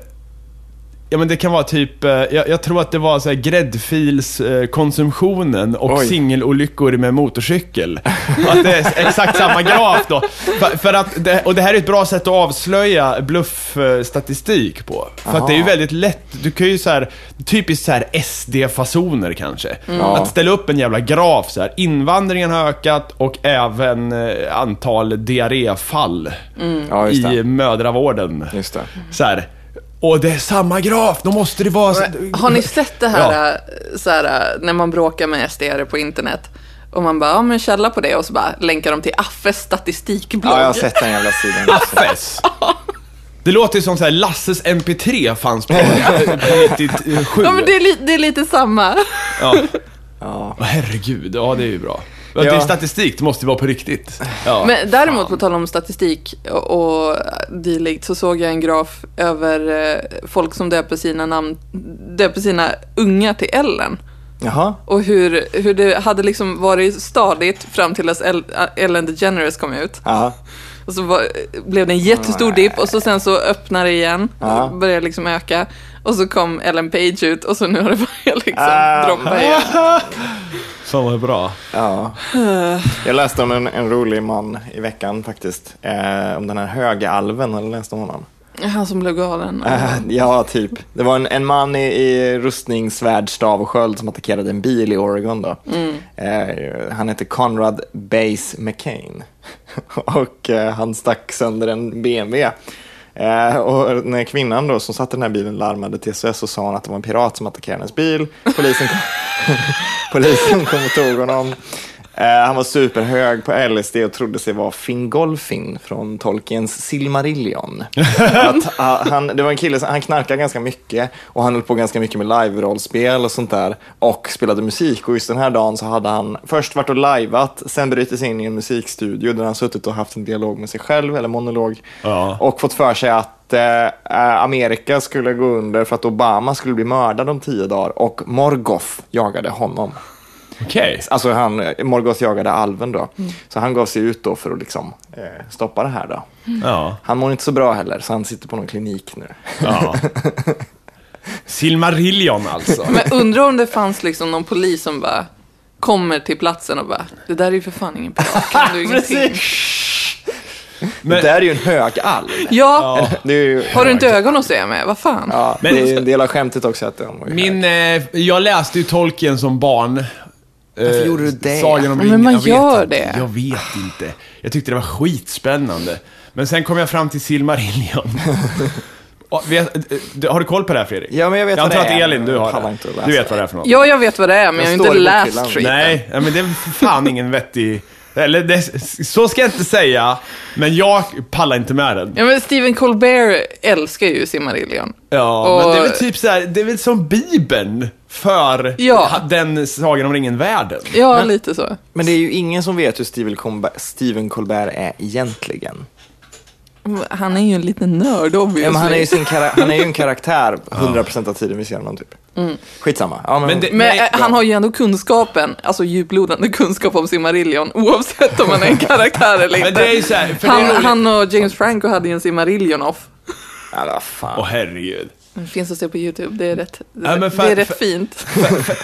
Ja men det kan vara typ, eh, jag, jag tror att det var så här gräddfilskonsumtionen och Oj. singelolyckor med motorcykel. Att det är exakt samma graf då. För, för att det, och det här är ett bra sätt att avslöja bluffstatistik på. För att det är ju Aha. väldigt lätt, du kan ju så här, typiskt så här SD-fasoner kanske. Ja. Att ställa upp en jävla graf så här. invandringen har ökat och även eh, antal diarréfall just i mödravården. Just det. Så här. Och det är samma graf, då måste det vara... Har ni sett det här, så här när man bråkar med SDR på internet? Och man bara, ja men källa på det och så bara länkar de till Affes statistikblogg. Ja, jag har sett den jävla sidan. Affes. Det låter ju som så här, Lasses MP3 fanns på, på 97. Ja men det är, li- det är lite samma. Ja. Ja. Herregud, ja det är ju bra. Ja. Det är statistik, det måste vara på riktigt. Ja. Men däremot på tal om statistik och, och dylikt så såg jag en graf över eh, folk som döper sina namn, döper sina ungar till Ellen. Jaha. Och hur, hur det hade liksom varit stadigt fram till att El- Ellen DeGeneres kom ut. Ja. Och så var, blev det en jättestor dipp och så sen så öppnade det igen. Och började liksom öka. Och så kom Ellen Page ut och så nu har det börjat liksom Ah. droppa igen. Fan vad bra. Ja. Jag läste om en, en rolig man i veckan faktiskt. Eh, om den här högalven, har du läst om honom? Han som blev galen. Eh, ja, typ. Det var en, en man i, i rustningssvärd, stav och sköld som attackerade en bil i Oregon. Då. Eh, han heter Conrad Base McCain. och eh, han stack sönder en BMW. Eh, och när kvinnan då som satt i den här bilen larmade till SOS så sa hon att det var en pirat som attackerade hennes bil. Polisen kom, Polisen kom och tog honom. Eh, han var superhög på LSD och trodde sig vara Fingolfin från Tolkiens Silmarillion. att, ah, han, det var en kille han knarkade ganska mycket och han höll på ganska mycket med live-rollspel och sånt där och spelade musik. Och just den här dagen så hade han först varit och lajvat, sen brutit sig in i en musikstudio där han suttit och haft en dialog med sig själv, eller monolog, Ja. och fått för sig att eh, Amerika skulle gå under för att Obama skulle bli mördad om tio dagar och Morgoth jagade honom. Okej. Alltså han, Morgoth jagade alven då. Så han gav sig ut då för att liksom, eh, stoppa det här då. Ja. Han mår inte så bra heller, så han sitter på någon klinik nu. ja. Silmarillion alltså. Men undrar om det fanns liksom någon polis som bara kommer till platsen och bara, det där är ju för fan ingen pirat, kan du ingenting? Men- Det där är ju en hög alv. Ja, ju, har du inte ögon att se med? Vad fan? ja, Men- det är en del av skämtet också att de var Min, eh, jag läste ju Tolkien som barn. Varför Eh, gjorde du det? Sagan om Men ringen. man Jag vet gör inte. det. Jag vet inte. Jag tyckte det var skitspännande. Men sen kom jag fram till Silmarillion. Har du koll på det här Fredrik? Ja, men jag vet jag vad antar det att är, Elin, du men har jag pallar det. att Du vet vad det är för något? Ja, jag vet vad det är, men jag har inte läst skiten. Nej, men det är fan ingen vettig... Eller det, så ska jag inte säga, men jag pallar inte med den. Ja, men Stephen Colbert älskar ju Silmarillion. Ja, men Och- det är väl typ så här, det är väl som Bibeln för Ja. den Sagan om ringen-världen. Ja, lite så. Men det är ju ingen som vet hur Stephen Colbert, Stephen Colbert är egentligen. Han är ju en liten nörd, obviously. Ja, men han, är ju sin han är ju en karaktär 100% av tiden vi ser honom typ. Skitsamma. Ja, men, Men det- Men Nej, eh, han har ju ändå kunskapen, alltså djuplodande kunskap om Silmarillion, oavsett om han är en karaktär eller inte. Men det är så här, för det är han, han och James Franco hade ju en Silmarillion-off. Ja, vad fan. Åh herregud. Det finns att se på YouTube, det är rätt, det, Ja, för- det är rätt för- fint.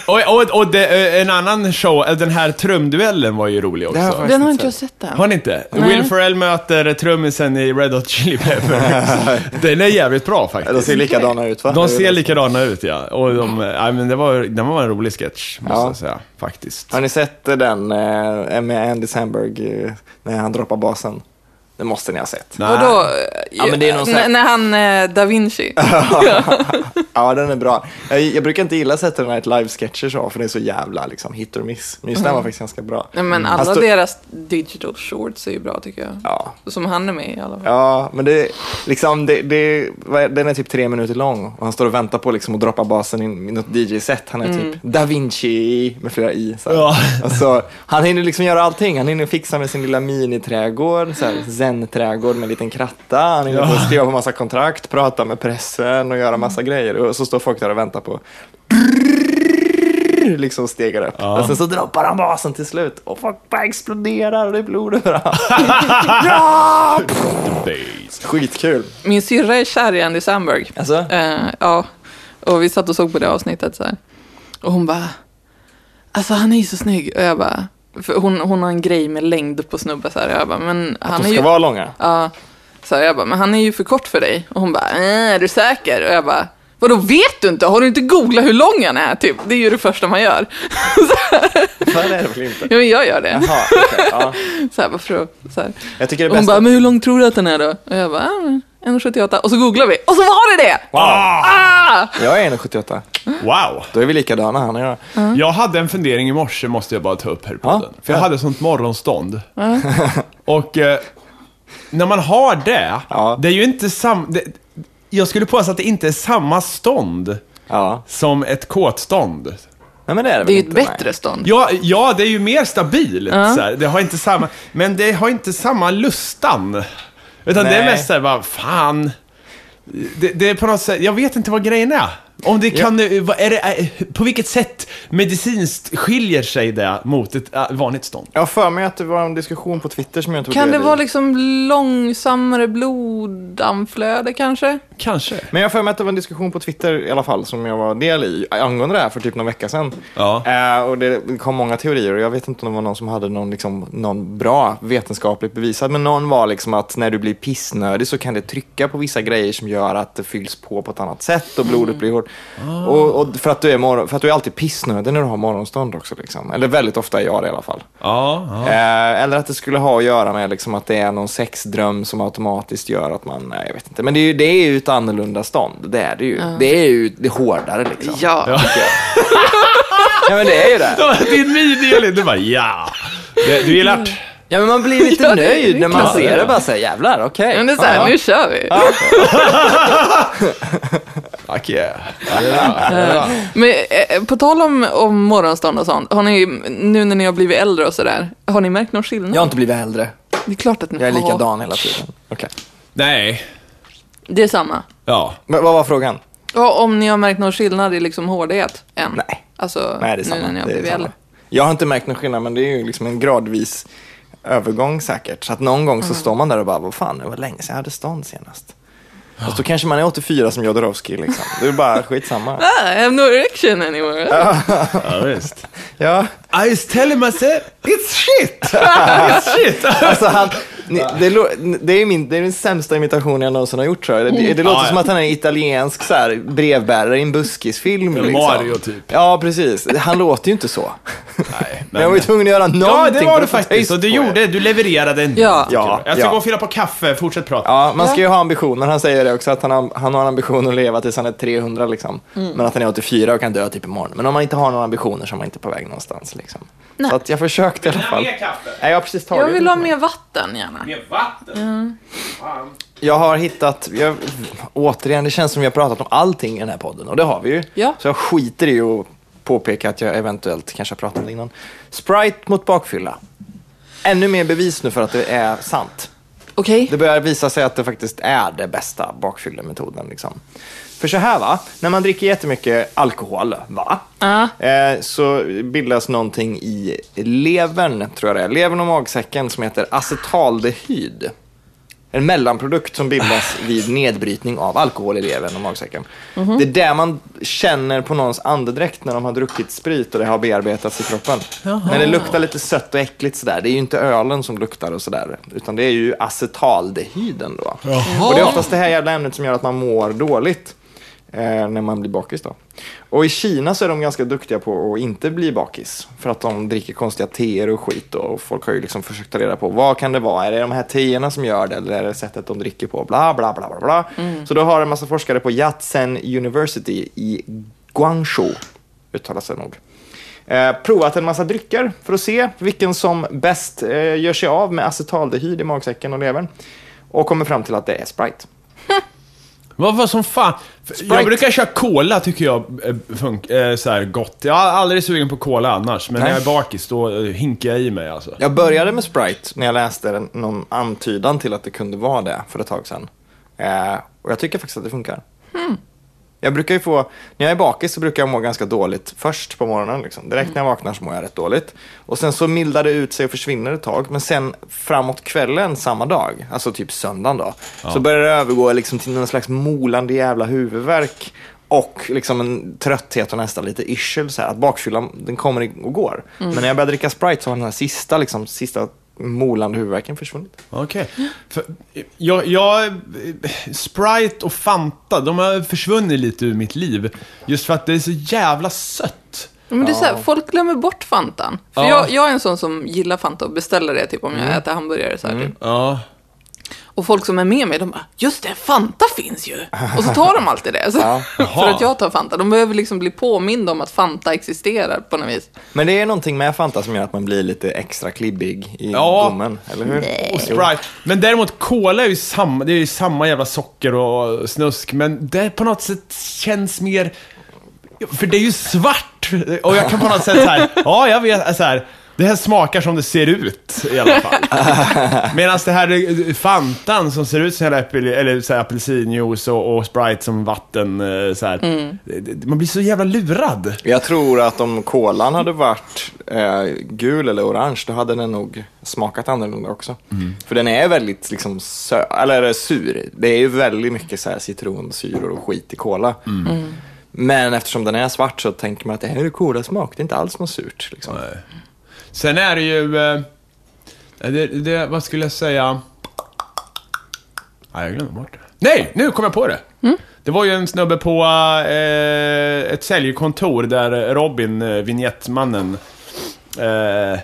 Och, och, och det, eh, en annan show, eh, den här trumduellen var ju rolig har också. faktiskt Den har inte jag sett än. Har ni inte? Nej. Will Ferrell möter trummisen i Red Hot Chili Peppers. den är jävligt bra De faktiskt. ser likadana ut va? De ser likadana ut ja. Och de, ja, men det var, det var en rolig sketch, måste Ja. jag säga. Faktiskt. Har ni sett den eh, med Andy Samberg eh, när han droppar basen? Det måste ni ha sett. Nej. Vadå? Ja, men det är någon sån här- N- När han, eh, Da Vinci. Ja, den är bra. Jag, jag brukar inte gilla Saturday Night Live-sketcher så, för det är så jävla liksom, hit or miss. Men just den var faktiskt ganska bra. Nej, men alla står- deras digital shorts är ju bra tycker jag. Ja, Som han är med i alla fall. Ja, men det, liksom, det, det, är- den är typ tre minuter lång och han står och väntar på liksom, att droppa basen i, i något DJ-set. Han är typ Da Vinci med flera i. Så. Ja. Alltså, han hinner liksom göra allting. Han hinner fixa med sin lilla miniträdgård, så här, zen-trädgård med en liten kratta. Han hinner Ja. skriva på massa kontrakt, prata med pressen och göra massa grejer. Och så står folk där och väntar på liksom stegar upp. Ja. Och sen så droppar han basen till slut och folk bara exploderar och det är blod överallt. Bass. Skitkul. Min syrra är kär i Andy Samberg. Alltså? Eh, ja, och vi satt och såg på det avsnittet så här. Och hon bara, alltså han är ju så snygg. Och jag bara, hon, hon har en grej med längd på snubbar så här. Jag bara, men han De är ska ju... vara långa. Ja, så här, jag bara, men han är ju för kort för dig. Och hon bara, äh, är du säker? Och jag bara, vadå vet du inte? Har du inte googlat hur lång han är? Typ, det är ju det första man gör. Fan, det är det väl inte? ja, men jag gör det. Jaha, okej. ja. Så här, bara för att, så här. Jag tycker det Och hon bästa... bara, men hur lång tror du att den är då? Och jag bara, men 1,78. Och så googlar vi, och så var det det! Wow. Ah! Jag är 1,78. Wow. Då är vi likadana, han och jag. Jag hade en fundering i morse, måste jag bara ta upp här i Ja. podden. För jag hade sånt morgonstånd. Och eh, när man har det, Ja. det är ju inte samma... Jag skulle påstå att det inte är samma stånd Ja. som ett kåtstånd. Nej, men det är det Det är ju ett bättre stånd. Ja, ja, det är ju mer stabilt. Ja. Så här. Det har inte samma, men det har inte samma lustan. Utan det är Nej. mest såhär, vad fan. Det, det är på något sätt, jag vet inte vad grejen är. Om det kan, vad är det, på vilket sätt medicinskt skiljer sig det mot ett eh, vanligt stånd? Jag har för mig att det var en diskussion på Twitter som jag inte Kan det vara liksom långsammare bloddammflöde kanske? Kanske. Men jag har för mig att det var en diskussion på Twitter i alla fall som jag var del i angående det här för typ någon vecka sedan. Ja. Eh, och det kom många teorier och jag vet inte om det var någon som hade någon, liksom, någon bra vetenskapligt bevisad. Men någon var liksom att när du blir pissnödig så kan det trycka på vissa grejer som gör att det fylls på på ett annat sätt och blodet blir hårt. Och, och för, att du är morgon, för att du är alltid pissnödig när du har morgonstånd också. Liksom. Eller väldigt ofta är jag det i alla fall. Ja, ja. Eh, eller att det skulle ha att göra med liksom, att det är någon sexdröm som automatiskt gör att man, nej jag vet inte. Men det är ju, det är ju ett annorlunda stånd, det är det ju. Det är ju det hårdare liksom. Ja. Ja men det är ju det. Din min Elin, du bara ja. Det- Du gillar det? Ja men man blir lite Ja, nöjd när man ser det bara säger jävlar, okej. Men det är så här, Ja. nu kör vi. Fuck yeah. Men eh, på tal om, om morgonstånd och sånt, har ni, nu när ni har blivit äldre och sådär, har ni märkt någon skillnad? Jag har inte blivit äldre. Det är klart att ni Jag är har. likadan hela tiden. Okej. Nej. Det är samma. Ja. Men vad var frågan? Och om ni har märkt någon skillnad i liksom hårdhet än? Nej. Alltså, Nej, det är nu samma. när ni har Det är blivit samma. äldre. Jag har inte märkt någon skillnad, men det är ju liksom en gradvis övergång säkert. Så att någon gång så står man där och bara, vad fan, det var länge sedan jag hade stånd senast. Fast då kanske man är 84 som Jodorowsky liksom. Det är bara skitsamma. Ah, I have no erection anymore. Ja, visst. Ja, I was telling myself, it's shit! it's shit! alltså han, ni- det, det, är min, det är den sämsta imitation jag någonsin har gjort tror jag. Det, det låter Ja, ja. som att han är italiensk så här, brevbärare i en buskisfilm. Liksom. Mario, typ. Ja, precis. Han låter ju inte så. Nej, Men jag var ju tvungen att göra någonting. Ja, det var du faktiskt. Och du gjorde, du levererade en Ja. Ja, jag. Ska ja. gå och fylla på kaffe, fortsätt prata. Ja, man ska ju ha ambitioner. Han säger det också, att han har, han har en ambition att leva tills han är 300 liksom. Mm. Men att han är 84 och kan dö typ imorgon. Men om man inte har några ambitioner så är man inte på väg någonstans liksom. Så att jag försökte i alla fall. kaffe? Nej, jag har precis tagit Jag vill ha mer. mer vatten gärna. Mer vatten? Jag har hittat, jag, återigen, det känns som vi har pratat om allting i den här podden och det har vi ju. Ja. Så jag skiter i att påpeka att jag eventuellt kanske har pratat om det innan. Sprite mot bakfylla. Ännu mer bevis nu för att det är sant. Okej. Det börjar visa sig att det faktiskt är det bästa bakfyllemetoden. Liksom. För så här va, när man dricker jättemycket alkohol, va? Ja. Eh, så bildas någonting i levern, tror jag det är, levern och magsäcken som heter acetaldehyd. En mellanprodukt som bildas vid nedbrytning av alkohol i levern och magsäcken. Det är det man känner på någons andedräkt när de har druckit sprit och det har bearbetats i kroppen. När det luktar lite sött och äckligt sådär. Det är ju inte ölen som luktar och sådär. Utan det är ju acetaldehyden då. Och det är oftast det här jävla ämnet som gör att man mår dåligt. Eh, när man blir bakis då. Och i Kina så är de ganska duktiga på att inte bli bakis. För att de dricker konstiga teer och skit. Och folk har ju liksom försökt ta reda på vad kan det vara? Är det de här teerna som gör det? Eller är det sättet de dricker på? Bla, bla, bla, bla, bla. Så då har en massa forskare på Yatsen University i Guangzhou, uttalas det nog, eh, provat en massa drycker för att se vilken som bäst eh, gör sig av med acetaldehyd i magsäcken och levern. Och kommer fram till att det är Sprite. Vad var som fan? Jag brukar köra cola, tycker jag eh, funk, eh, så här gott. Jag är aldrig sugen på cola annars, men Nej. när jag är bakis då eh, hinkar jag i mig alltså. Jag började med Sprite när jag läste någon antydan till att det kunde vara det för ett tag sedan. Eh, och jag tycker faktiskt att det funkar. Jag brukar ju få, när jag är bakis så brukar jag må ganska dåligt först på morgonen. Liksom. Direkt när jag vaknar så mår jag rätt dåligt. Och sen så mildar det ut sig och försvinner ett tag. Men sen framåt kvällen samma dag, alltså typ söndagen då, så börjar det övergå liksom till någon slags molande jävla huvudvärk. Och liksom en trötthet och nästan lite yrsel. Så här, att bakfyllan den kommer och går. Men när jag börjar dricka Sprite så har den här sista, liksom, sista molande huvudvärken försvunnit. Okej. För, Jag, jag, Sprite och Fanta, de har försvunnit lite ur mitt liv. Just för att det är så jävla sött. Men det är så här, folk glömmer bort Fantan. För Ja. jag, jag är en sån som gillar Fanta och beställer det typ om jag äter hamburgare. Så här, typ. Ja. Och folk som är med mig, de bara, just det, Fanta finns ju. Och så tar de alltid det. Så, för att jag tar Fanta. De behöver liksom bli påminda om att Fanta existerar på något vis. Men det är någonting med Fanta som gör att man blir lite extra klibbig i Ja. gommen, eller hur? Och Sprite. Men däremot Cola är ju samma, det är ju samma jävla socker och snusk, men det på något sätt känns mer... För det är ju svart! Och jag kan på något sätt så här, ja jag vet, så här. Det här smakar som det ser ut i alla fall. Medan det här eh, Fantan som ser ut som hela äppel, eller så här, apelsinjuice och, och Sprite som vatten. eh, Så det- Man blir så jävla lurad. Jag tror att om kolan hade varit eh, gul eller orange, då hade den nog smakat annorlunda också. För den är väldigt liksom sö- eller sur. Det är ju väldigt mycket så här citronsyror och skit i kola. Men eftersom den är svart så tänker man att det här är kolasmak, det är inte alls något surt. Liksom. Sen är det ju... eh, Det, det, vad skulle jag säga? Nej, jag glömde bort det. Nej, nu kom jag på det! Det var ju en snubbe på eh, ett säljkontor där Robin, eh, vignettmannen, eh,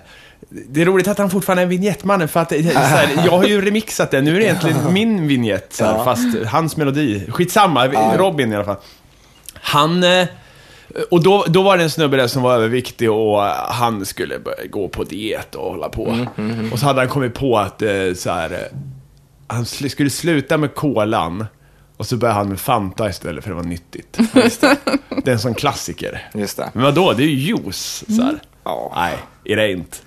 det är roligt att han fortfarande är vignettmannen för att det, så här, jag har ju remixat den. Nu är det egentligen min vignett, så här, Ja. fast hans melodi. Skitsamma, Robin i alla fall. Han... eh, Och då, då var det en snubbe där som var överviktig och han skulle gå på diet och hålla på. Och så hade han kommit på att eh, så här, eh, han skulle sluta med kolan och så började han med Fanta istället för det var nyttigt. det är en sån klassiker. Just det. Men vadå, det är ju juice. Så här. Ja. Nej, it ain't.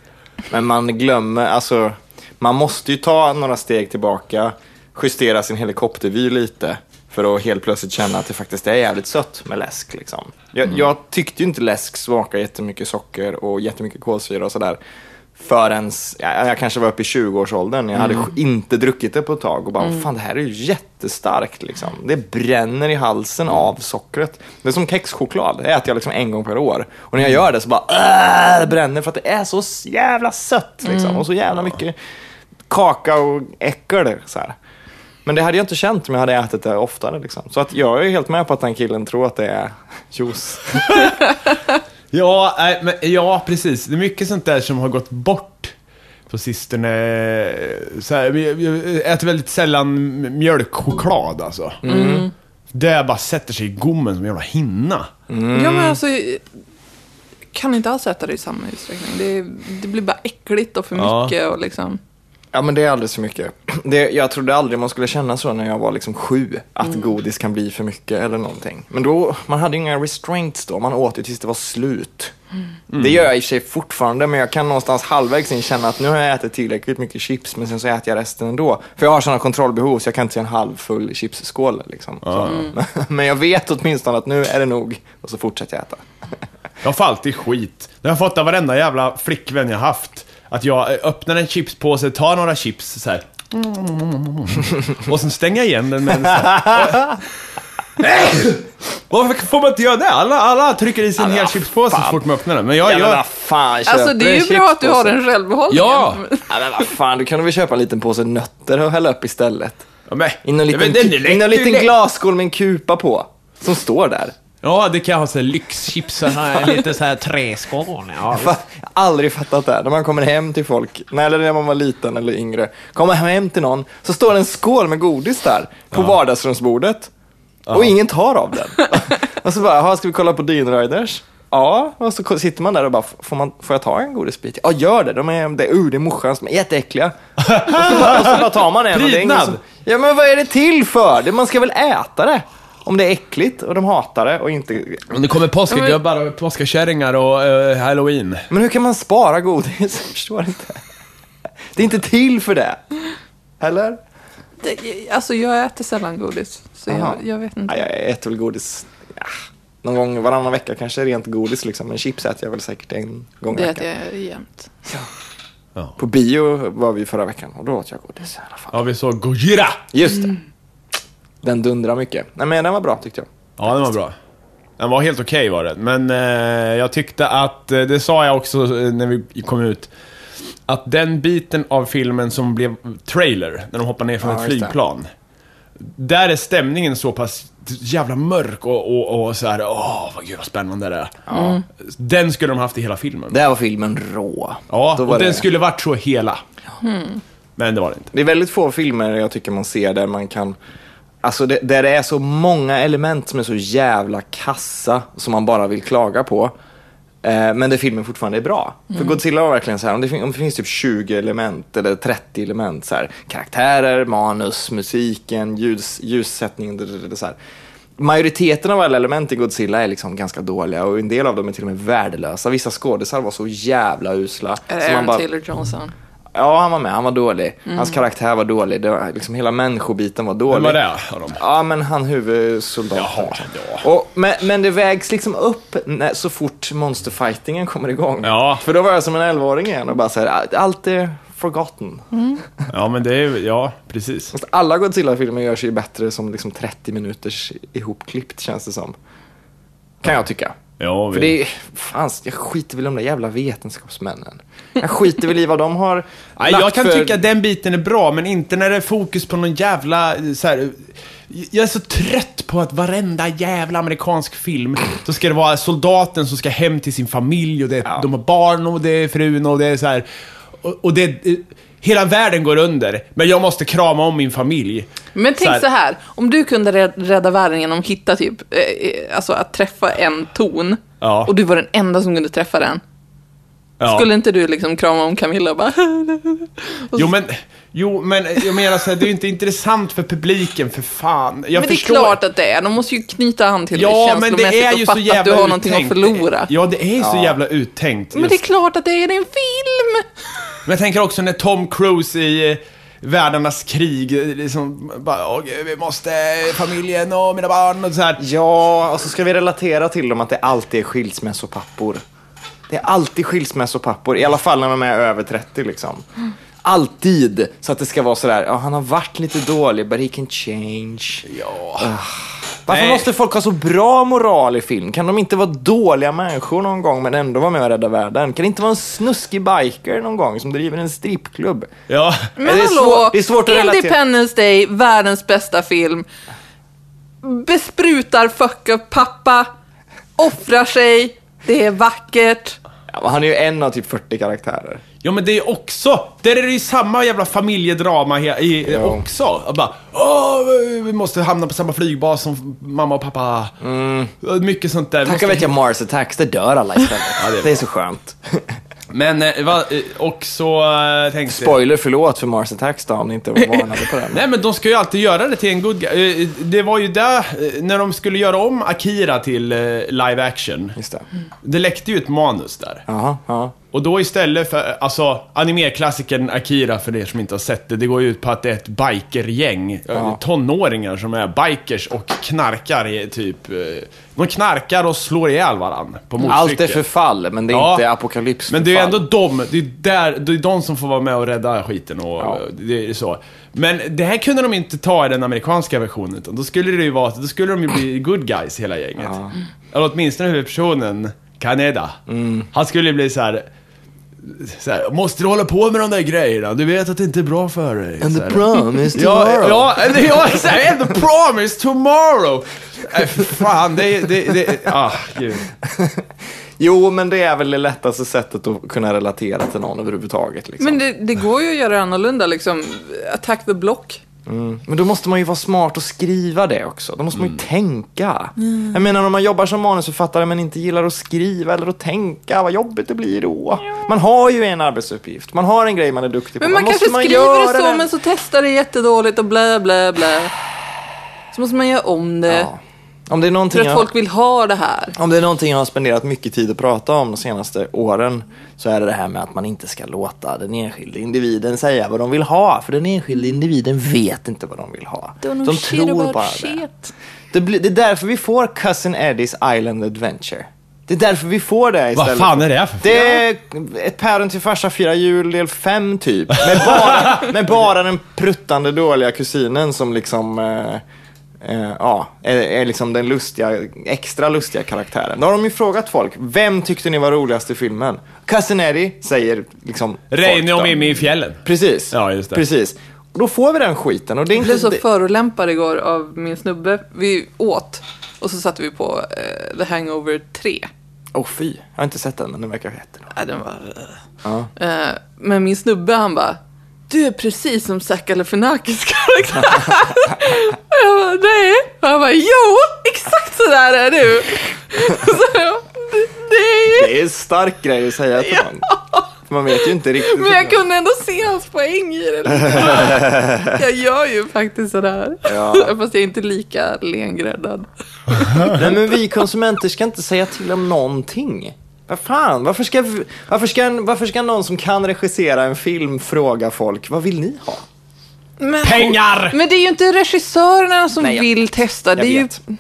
Men man glömmer, alltså, man måste ju ta några steg tillbaka, justera sin helikoptervy lite för att helt plötsligt känna att det faktiskt är jävligt sött med läsk. Liksom. Jag, jag tyckte ju inte läsk smakade jättemycket socker och jättemycket kolsyra och sådär förrän jag, jag kanske var uppe i 20-årsåldern. Jag hade inte druckit det på ett tag och bara, fan det här är ju jättestarkt liksom. Det bränner i halsen av sockret. Det är som kexchoklad, det äter jag liksom en gång per år. Och när jag gör det så bara, "Åh!" det bränner för att det är så jävla sött liksom. Och så jävla mycket kaka och äckel. Så här. Men det hade jag inte känt om jag hade ätit det oftare. Liksom. Så att jag är helt med på att den killen tror att det är juice. Ja, nej, men, ja, precis. Det är mycket sånt där som har gått bort på sistone. Så här, jag- äter väldigt sällan mjölkchoklad alltså. Det bara sätter sig i gommen som en jävla hinna. Ja, men alltså, jag kan inte alls äta det i samma utsträckning. Det, det blir bara äckligt och för Ja. mycket och liksom... Ja men det är alldeles för mycket. Det, jag trodde aldrig man skulle känna så när jag var liksom sju, att godis kan bli för mycket eller någonting. Men då, man hade inga restraints då, man åt ju tills det var slut. Det gör jag i och för sig fortfarande, men jag kan någonstans halvvägs in känna att nu har jag ätit tillräckligt mycket chips, men sen så äter jag resten ändå. För jag har sådana kontrollbehov, så jag kan inte se en halvfull chipsskål. Liksom. Så. Men jag vet åtminstone att nu är det nog, och så fortsätter jag äta. Jag får alltid skit. Det har jag fått av varenda jävla flickvän jag haft. Att jag eh, öppnar en chipspåse, tar några chips så här. Och sen stänger jag igen den med en så här. Varför får man inte göra det? Alla, alla trycker i sig en Ja, hel men chipspåse så fort man öppnar den. Men jag, Ja, men jag, vad fan, Alltså det är ju bra att du har den självbehållningen. Ja! Ja, men vad fan, du kan väl köpa en liten påse nötter och hälla upp istället. Ja, men, In någon Ja, liten, men någon det- liten glasskål med en kupa på. Som står där. Ja, det kan ha så här lyxchips. så här, Lite så här träskål. Ja, Jag har aldrig fattat det. här. När man kommer hem till folk, nej, eller när man var liten eller yngre, kommer hem till någon, så står det en skål med godis där på vardagsrumsbordet. Och ingen tar av den. och så bara, "Jaha, ska vi kolla på Dean Riders? Ja, och så sitter man där och bara, får, man, får jag ta en godisbit? Ja, gör det. De är, det, uh, det är morsans, de är jätteäckliga. och, så bara, och så bara tar man en. Prydnad. som, ja, men vad är det till för? Det, man ska väl äta det? Om det är äckligt och de hatar det och inte... Men det kommer påskgubbar och påskakärringar och eh, halloween. Men hur kan man spara godis? Jag förstår inte. Det är inte till för det. Eller? Det, alltså jag äter sällan godis. Så jag, jag vet inte. Ja, jag äter väl godis ja, någon gång varannan vecka kanske rent godis liksom. Men chips äter jag väl säkert en gång i Det veckan. äter jag jämt. På bio var vi förra veckan och då åt jag godis i alla fall. Ja, vi såg Gojira! Just det. Den dundrar mycket. Nej men den var bra tyckte jag. Ja, den var bra. Den var helt okej var den, men eh, jag tyckte att, eh, det sa jag också eh, när vi kom ut, att den biten av filmen som blev trailer, när de hoppar ner från Ja, ett flygplan. Där är stämningen så pass jävla mörk och, och, och så här, åh, vad gud vad spännande det är. Den skulle de haft i hela filmen. Där var filmen rå. Ja, Då och den det- skulle varit så hela. Men det var det inte. Det är väldigt få filmer jag tycker man ser där man kan Alltså det, där det är så många element som är så jävla kassa som man bara vill klaga på. Eh, men där filmen fortfarande är bra. För Godzilla var verkligen så här, om det, om det finns typ 20 element eller 30 element så här, karaktärer, manus, musiken, ljus, ljussättningen, så här. majoriteten av alla element i Godzilla är liksom ganska dåliga och en del av dem är till och med värdelösa. Vissa skådisar var så jävla usla. Är så det man bara- Taylor Johnson? Ja, han var med. Han var dålig. Mm. Hans karaktär var dålig. Det var, liksom, hela människobiten var Vem dålig. var det av dem? Ja, men han huvudsoldaten. Jaha, liksom. och, men, men det vägs liksom upp när, så fort monsterfightingen kommer igång. Ja. För då var jag som en 11-åring igen och bara så här, allt är forgotten. Ja, men det är ja, precis. Fast alla Godzilla-filmer gör sig ju bättre som liksom 30 minuters ihopklippt känns det som. Kan jag tycka. Ja, För det är, fan, jag skiter väl i de där jävla vetenskapsmännen. Jag skiter väl i vad de har Nej, jag kan för... tycka att den biten är bra, men inte när det är fokus på någon jävla... Så här, jag är så trött på att varenda jävla amerikansk film, så ska det vara soldaten som ska hem till sin familj och det, Ja. de har barn och det är frun och det är så här... Och, och det... Hela världen går under, men jag måste krama om min familj. Men tänk här- så här, om du kunde räd- rädda världen genom att hitta typ, eh, eh, alltså att träffa en ton, Ja. och du var den enda som kunde träffa den. Ja. Skulle inte du liksom krama om Camilla och bara... Jo men, jo, men jag menar så här, det är ju inte intressant för publiken, för fan. Jag men det är förstår. klart att det är, de måste ju knyta an till dig Ja, men det känslomässigt är och ju fatta så jävla att du har någonting att uttänkt. förlora. Ja, det är ju så Ja. jävla uttänkt. Men det är just. klart att det är en film! Men jag tänker också när Tom Cruise i eh, Världarnas krig, eh, liksom bara, åh gud, vi måste, familjen och mina barn och så här. Ja, och så ska vi relatera till dem att det alltid är skilsmässopappor. Det är alltid skilsmässopappor, i alla fall när de är över 30 liksom. Alltid! Så att det ska vara sådär, ja han har varit lite dålig, but he can change. Ja. Varför Nej. måste folk ha så bra moral i film? Kan de inte vara dåliga människor någon gång men ändå vara med och rädda världen? Kan det inte vara en snuskig biker någon gång som driver en strippklubb? Ja. Men det är hallå, svårt- det är svårt att. Independence Day, världens bästa film. Besprutar fuck up pappa, offrar sig, det är vackert. Ja, han är ju en av typ 40 karaktärer. Ja men det är också, där är det ju samma jävla familjedrama he- i, Ja. också. Och bara, Åh, vi måste hamna på samma flygbas som mamma och pappa. Mycket sånt där. Tacka Måste- vet jag Mars Attacks, det dör alla istället. det är det är så skönt. Men, eh, va, eh, också eh, tänkte Spoiler, förlåt för Mars Attacks då, om ni inte var varnade på den. Nej men de ska ju alltid göra det till en good guy. Eh, Det var ju där, eh, när de skulle göra om Akira till eh, live action. Just det. Det läckte ju ett manus där. Jaha, ja. Och då istället för, alltså animeklassikern Akira för er som inte har sett det, det går ju ut på att det är ett bikergäng, eh, Ja. tonåringar som är bikers och knarkar i typ, eh, de knarkar och slår ihjäl varandra på motorcykel. Allt är förfall, men det är Ja. inte apokalyps Men det är ju ändå de, det är, där, det är de som får vara med och rädda skiten och Ja. det är så. Men det här kunde de inte ta i den amerikanska versionen, utan då skulle det ju vara, då skulle de ju bli good guys hela gänget. Ja. Eller åtminstone huvudpersonen, Kaneda. Mm. Han skulle bli så här. Så här, måste du hålla på med de där grejerna? Du vet att det inte är bra för dig. And Så the här. promise Ja, tomorrow. ja, eller ja, exakt. And the promise tomorrow. Äh, fan, det är, det, det, ah, gud. Jo, men det är väl det lättaste sättet att kunna relatera till någon överhuvudtaget. Liksom. Men det, det går ju att göra annorlunda liksom. Attack the block. Mm. Men då måste man ju vara smart och skriva det också. Då måste man ju tänka. Jag menar om man jobbar som manusförfattare men inte gillar att skriva eller att tänka, vad jobbigt det blir då. Man har ju en arbetsuppgift, man har en grej man är duktig på. Men man Då kanske måste skriver det så, den. men så testar det jättedåligt och blä, blä, blä. Så måste man göra om det. Ja. Om det, är För någonting att jag, folk vill ha det här. om det är någonting jag har spenderat mycket tid att prata om de senaste åren så är det det här med att man inte ska låta den enskilde individen säga vad de vill ha. För den enskilde individen vet inte vad de vill ha. Don't De tror bara det. shit. Det, blir, det är därför vi får Cousin Eddies Island Adventure. Det är därför vi får det Vad istället. fan är det för Det är ett päron till farsa firar jul del 5 typ. Med bara, med bara den pruttande dåliga kusinen som liksom, eh, eh, ja, är, är liksom den lustiga, extra lustiga karaktären. Då har de ju frågat folk, vem tyckte ni var roligast i filmen? Cousin Eddie säger liksom Reine och. Mimmi i fjällen. Precis. Ja, just det. Precis. Och då får vi den skiten. Och det är Jag blev inte, så förolämpad igår av min snubbe. Vi åt och så satte vi på eh, The Hangover 3. Åh fy, jag har inte sett den men den verkar jättebra. Ja, den var... Ja. Eh, men min snubbe han bara, du är precis som Zac Galifianakis karaktär. och jag bara, nej. Och han bara, jo, exakt så där är du. så jag, det, det är en stark grej att säga till någon. Man vet ju inte riktigt. Men jag kunde ändå se hans poäng i det. Jag gör ju faktiskt sådär. Ja. Fast jag är inte lika lengräddad. Nej, men vi konsumenter ska inte säga till om någonting. Vad fan, varför ska, varför, ska, varför ska någon som kan regissera en film fråga folk, vad vill ni ha? Men, Pengar! men det är ju inte regissörerna som Nej, vill testa. Det Jag är ju...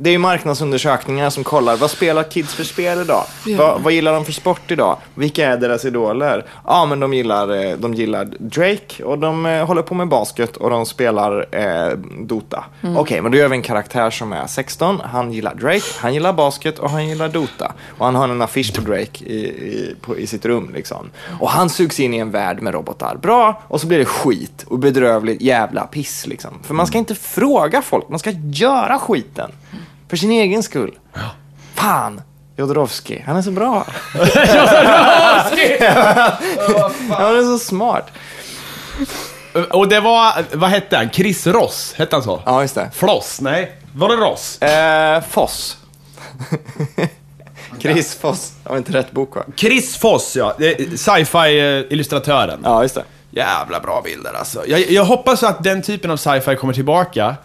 Det är ju marknadsundersökningar som kollar, vad spelar kids för spel idag? Ja. Vad, vad gillar de för sport idag? Vilka är deras idoler? Ja, men de gillar, eh, de gillar Drake och de eh, håller på med basket och de spelar eh, Dota. Mm. Okej, men då gör vi en karaktär som är 16, han gillar Drake, han gillar basket och han gillar Dota. Och han har en affisch på Drake i, i, på, i sitt rum liksom. Och han sugs in i en värld med robotar. Bra, och så blir det skit och bedrövligt jävla piss liksom. För man ska inte fråga folk, man ska göra skiten. För sin egen skull. Fan! Jodorowsky, han är så bra. Han är så smart. Och det var, vad hette han? Chris Ross, hette han så? Ja, just det. Floss? Nej, var det Ross? Eh, Foss. Chris Foss. Det var inte rätt bok va? Chris Foss, ja. Sci-fi-illustratören. Ja, just det. Jävla bra bilder alltså. Jag, jag hoppas att den typen av sci-fi kommer tillbaka.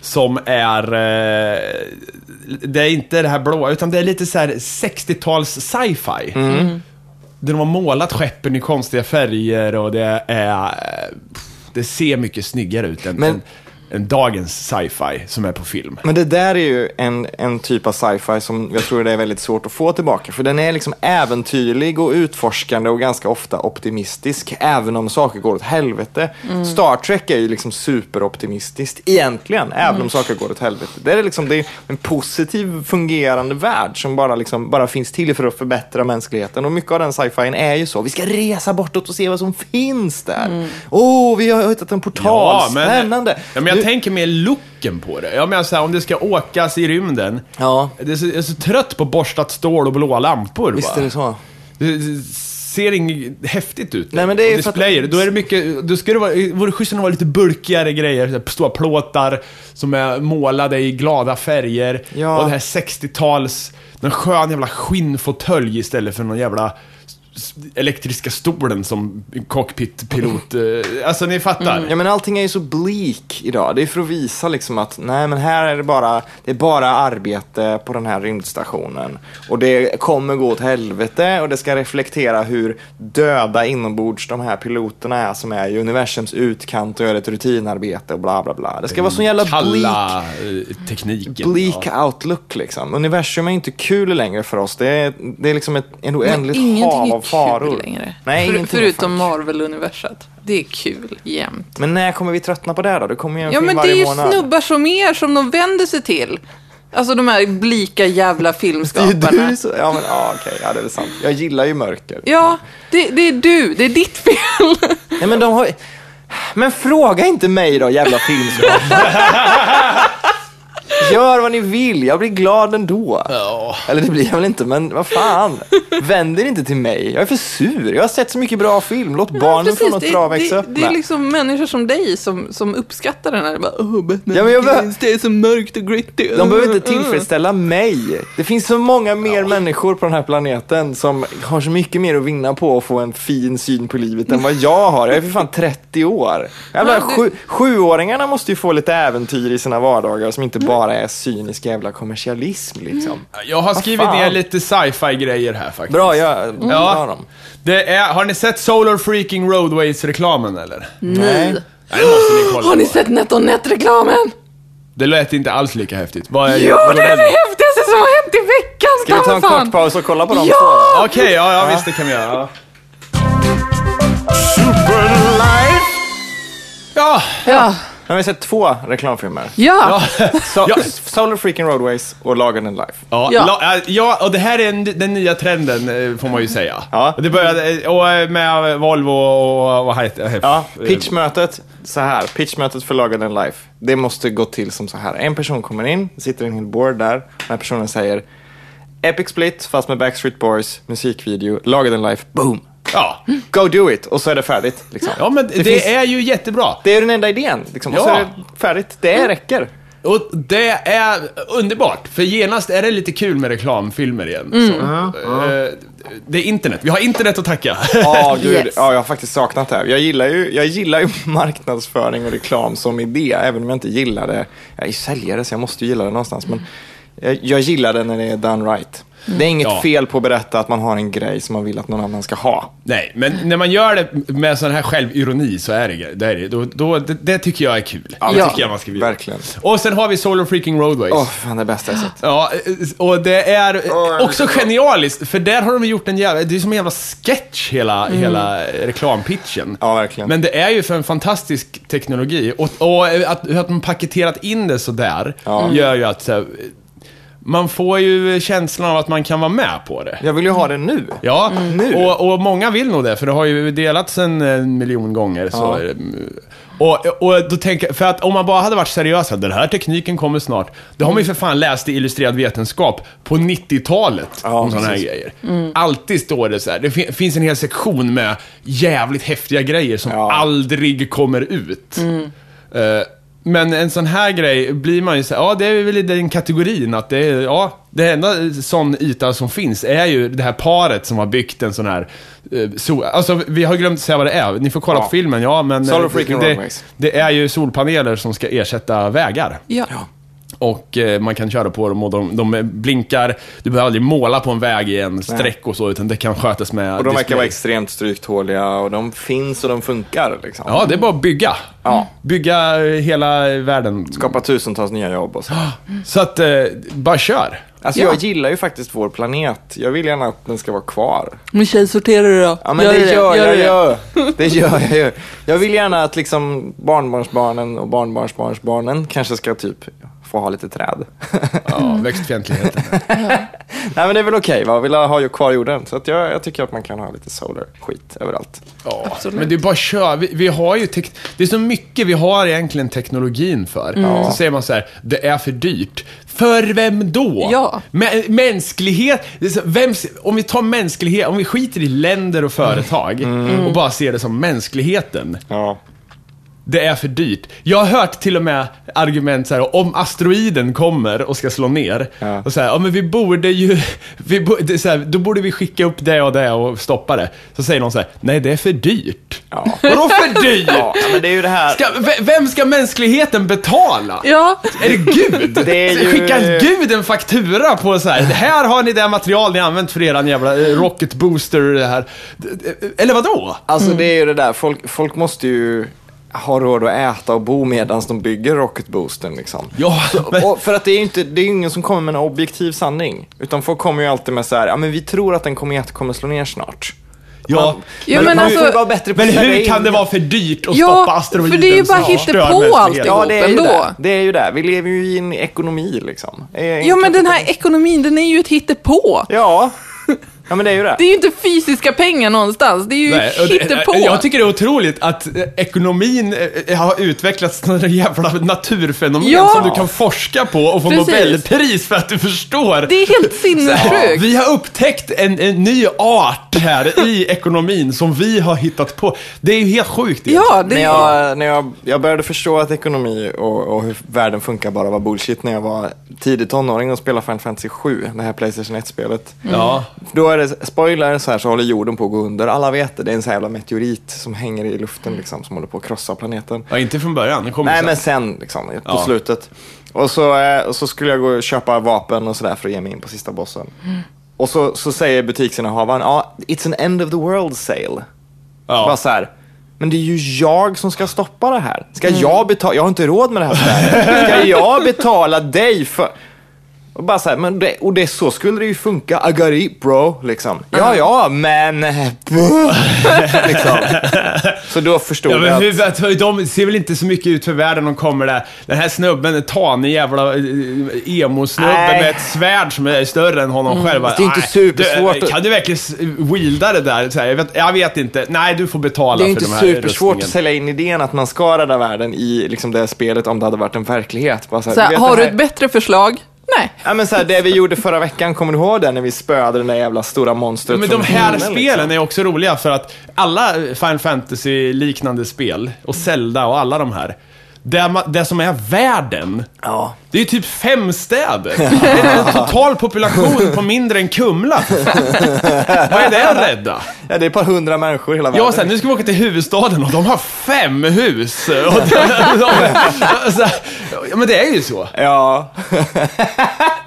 Som är... Eh, det är inte det här blåa, utan det är lite så här 60-tals sci-fi. Där de har målat skeppen i konstiga färger och det är... eh, Det ser mycket snyggare ut än, Men- än dagens sci-fi som är på film. Men det där är ju en, en typ av sci-fi som jag tror det är väldigt svårt att få tillbaka. För den är liksom äventyrlig och utforskande och ganska ofta optimistisk. Även om saker går åt helvete. Star Trek är ju liksom superoptimistiskt egentligen. Även om saker går åt helvete. Det är liksom det är en positiv fungerande värld som bara, liksom, bara finns till för att förbättra mänskligheten. Och mycket av den sci-fi är ju så. Vi ska resa bortåt och se vad som finns där. Åh, vi har hittat en portal. Spännande. Ja, men jag tänker mer looken på det. Jag menar så här, om det ska åkas i rymden. Ja. Det är så, jag är så trött på borstat stål och blåa lampor Visst är det så. Det ser inget häftigt ut. Nej, men det är ju för att- displayer, då är det mycket, då ska det vara, vore schysst om det var lite bulkigare grejer, stora plåtar som är målade i glada färger. Ja. Och det här 60-tals, en skön jävla skinnfåtölj istället för någon jävla elektriska stolen som cockpitpilot. eh, Alltså ni fattar. Ja men allting är ju så bleak idag. Det är för att visa liksom att nej men här är det bara, det är bara arbete på den här rymdstationen. Och det kommer gå åt helvete och det ska reflektera hur döda inombords de här piloterna är som är i universums utkant och gör ett rutinarbete och bla bla bla. Det ska vara sån jävla bleak, Kalla eh, tekniken. bleak Ja. outlook liksom. Universum är inte kul längre för oss. Det är, det är liksom ett en oändligt hav är av faror. längre. Nej, För, förutom Marvel-universat. Det är kul jämt. Men när kommer vi tröttna på det då? Det kommer ju en Ja, film men det varje är ju månad. snubbar som er som de vänder sig till. Alltså de här blika jävla Det är filmskaparna. du ja men ja, okej, ja det är väl sant. Jag gillar ju mörker. Ja, det, det är du. Det är ditt fel. Nej men de har Men fråga inte mig då, jävla filmskapare. Gör vad ni vill, jag blir glad ändå. Ja. Eller det blir jag väl inte, men vad fan. Vänd er inte till mig, jag är för sur. Jag har sett så mycket bra film, låt barnen få något bra växa det, upp det är liksom människor som dig som, som uppskattar den här. Bara, oh, Batman Ja, men jag Begins, det är så mörkt och gritty. De behöver inte uh. tillfredsställa mig. Det finns så många mer människor på den här planeten som har så mycket mer att vinna på att få en fin syn på livet än vad jag har. Jag är för fan 30 år. Jävla Men du- sju, sjuåringarna måste ju få lite äventyr i sina vardagar som inte bara är cynisk jävla kommersialism liksom. Jag har skrivit ner lite sci-fi grejer här faktiskt. Bra, jag Mm. ja. Dem. Det är, har ni sett Solar Freaking Roadways-reklamen eller? Nej. Nej. Måste ni kolla Har ni på. sett NetOnNet-reklamen? Det lät inte alls lika häftigt. Vad är, Jo, vad det är det häftigaste som har hänt i veckan! Ska vi ta en fan. kort paus och kolla på de Ja! två? Okej, ja, ja, visst det kan vi göra. Ja, Ja. Nu har vi sett två reklamfilmer. Ja. So Ja. Solar Freaking Roadways och Lagen in Life. Ja, Ja. la- ja, och det här är en, den nya trenden, eh, får man ju säga. Ja. Det började eh, och eh, med Volvo och vad heter Ja, pitchmötet, så här. Pitchmötet för Lagen in Life. Det måste gå till som så här. En person kommer in, sitter i en hel board där. Den här personen säger Epic Split fast med Backstreet Boys, musikvideo, Lagen in Life, boom! Ja. Go do it! Och så är det färdigt. Liksom. ja, men det, finns- är ju jättebra. Det är den enda idén. Liksom. Och så är det färdigt. Det räcker. Och det är underbart, för genast är det lite kul med reklamfilmer igen. Mm. Så, eh, det är internet. Vi har internet att tacka. Ja, gud. Yes. Ja, jag har faktiskt saknat det. här. Jag gillar, ju, jag gillar ju marknadsföring och reklam som idé, även om jag inte gillar det. Jag är säljare, så jag måste ju gilla det någonstans. Men jag, jag gillar det när det är done right. Det är inget Ja. fel på att berätta att man har en grej som man vill att någon annan ska ha. Nej, men när man gör det med sån här självironi så är det det. Är det. Då, då, det, det tycker jag är kul. Ja, det tycker jag man ska göra. Verkligen. Och sen har vi Solar Freaking Roadways. Åh, fan det bästa jag sett. Ja, och det är också genialiskt, för där har de gjort en jävla, det är som en jävla sketch hela, hela reklampitchen. Ja, verkligen. Men det är ju för en fantastisk teknologi. Och, och att, att de paketerat in det sådär Ja. gör ju att så här, man får ju känslan av att man kan vara med på det. Jag vill ju ha det nu. Ja, Nu. och, och många vill nog det, för det har ju delats en, en miljon gånger. Så, Ja. mm, och, och då tänker jag, för att om man bara hade varit seriös, att den här tekniken kommer snart. Det har man ju för fan läst i Illustrerad Vetenskap på 90-talet Ja, om sådana här grejer. Alltid står det så här. det fi- finns en hel sektion med jävligt häftiga grejer som Ja. aldrig kommer ut. Eh, men en sån här grej blir man ju så här, ja det är väl i den kategorin att det är, ja, det enda sån yta som finns är ju det här paret som har byggt en sån här, eh, sol, alltså vi har glömt säga vad det är, ni får kolla Ja. på filmen, ja men Solar eh, Freaking det, det är ju solpaneler som ska ersätta vägar. Ja. Och eh, man kan köra på dem och de, de blinkar, du behöver aldrig måla på en väg i en streck och så, utan det kan skötas med Och de verkar display. vara extremt stryktåliga och de finns och de funkar. Liksom. Ja, det är bara att bygga. Ja. Bygga eh, hela världen. Skapa tusentals nya jobb och så. Så att, eh, bara kör. Alltså Ja. jag gillar ju faktiskt vår planet. Jag vill gärna att den ska vara kvar. Men källsorterar du då? Ja men Gör det du gör jag du ju. Det gör jag ju. Jag vill gärna att liksom barnbarnsbarnen och barnbarnsbarnsbarnen kanske ska typ få ha lite träd. Ja, växtfientligheten. Nej men det är väl okej va, vill ha ju kvar jorden. Så att jag, jag tycker att man kan ha lite solar skit överallt. Ja, Absolut. men det är bara köra. Vi, vi har ju tek- det är så mycket vi har egentligen teknologin för. Så säger man så här, det är för dyrt. För vem då? Ja. Mä- mänsklighet, vem, om vi tar mänsklighet, om vi skiter i länder och företag och bara ser det som mänskligheten. Ja. Det är för dyrt. Jag har hört till och med argument så här, om asteroiden kommer och ska slå ner. Ja. Och så här, ja men vi borde ju, vi bo, det så här, då borde vi skicka upp det och det och stoppa det. Så säger någon så här, nej det är för dyrt. Ja. Vadå för dyrt? ja, men det är ju det här. Ska, vem ska mänskligheten betala? Ja, Är det Gud? Det är ju- Skickar Gud en faktura på så här, här har ni det material ni använt för eran jävla eh, rocket booster det här. Eller vad då? Alltså det är ju det där, folk, folk måste ju ha råd att äta och bo medan de bygger rocketboosten liksom. Ja, men, för att det är ju inte, det är ingen som kommer med en objektiv sanning. Utan folk kommer ju alltid med så här, ja men vi tror att en komet kommer slå ner snart. ja, Man- Ja, men men alltså- får vara bättre på men hur in- kan det vara för dyrt att Ja, stoppa asteroiden för det är ju bara hittepå alltihop. Ja, det är ju ändå. det. Det är ju det. Vi lever ju i en ekonomi liksom. En ja men den här ekonomin, den är ju ett hittepå. Ja. ja, men det är ju det. Det är ju inte fysiska pengar någonstans, det är ju Nej, och det- hittepå. Jag tycker det är otroligt att eh, ekonomin eh, har utvecklats till en jävla naturfenomen Ja. som du kan forska på och få Precis. Nobelpris för att du förstår. Det är helt sinnessjukt. Vi har upptäckt en, en ny art här i ekonomin som vi har hittat på. Det är ju helt sjukt Ja, det När är... jag, när jag, jag började förstå att ekonomi och, och hur världen funkar bara var bullshit när jag var tidig tonåring och spelade Final Fantasy 7, det här Playstation 1-spelet. Ja. Då är det, spoiler, så här så håller jorden på att gå under. Alla vet det, det är en sån här jävla meteorit som hänger i luften liksom, som håller på att krossa planeten. ja, inte från början. Det kommer Nej, sen. men sen liksom, på Ja. slutet. Och så, eh, och så skulle jag gå och köpa vapen och sådär för att ge mig in på sista bossen. Och så, så säger butiksinnehavaren, ja, it's an end of the world sale. ja. Bara så här, men det är ju jag som ska stoppa det här. Ska jag betala? Jag har inte råd med det här. Ska jag betala dig för... Och bara så här, men det, och det, så skulle det ju funka. I got it bro, liksom. Ja, ja, men... liksom. Så då förstod Ja, men jag hur, att... att, de ser väl inte så mycket ut för världen de kommer där. Den här snubben, en tanig jävla eh, emo-snubbe Nej. med ett svärd som är större än honom själv. det är inte supersvårt Du, kan du verkligen wielda det där? Så här, jag, vet, jag vet inte. Nej, du får betala Det är för inte de här supersvårt att sälja in idén att man ska rädda världen i liksom det här spelet om det hade varit en verklighet. Bara så här, Så här, vet har det du ett bättre förslag? Nej. Ja men så här, det vi gjorde förra veckan, kommer du ihåg det? När vi spöade den där jävla stora monstret Men de här himlen, spelen liksom? är också roliga för att alla Final Fantasy-liknande spel, och Zelda och alla de här, det, det som är världen, Ja. det är ju typ fem städer. Det är en total population på mindre än Kumla. Vad är det att rädda? ja, det är ett par hundra människor i hela världen. Ja, sen, nu ska vi åka till huvudstaden och de har fem hus. Och de, de, alltså, ja, men det är ju så. Ja,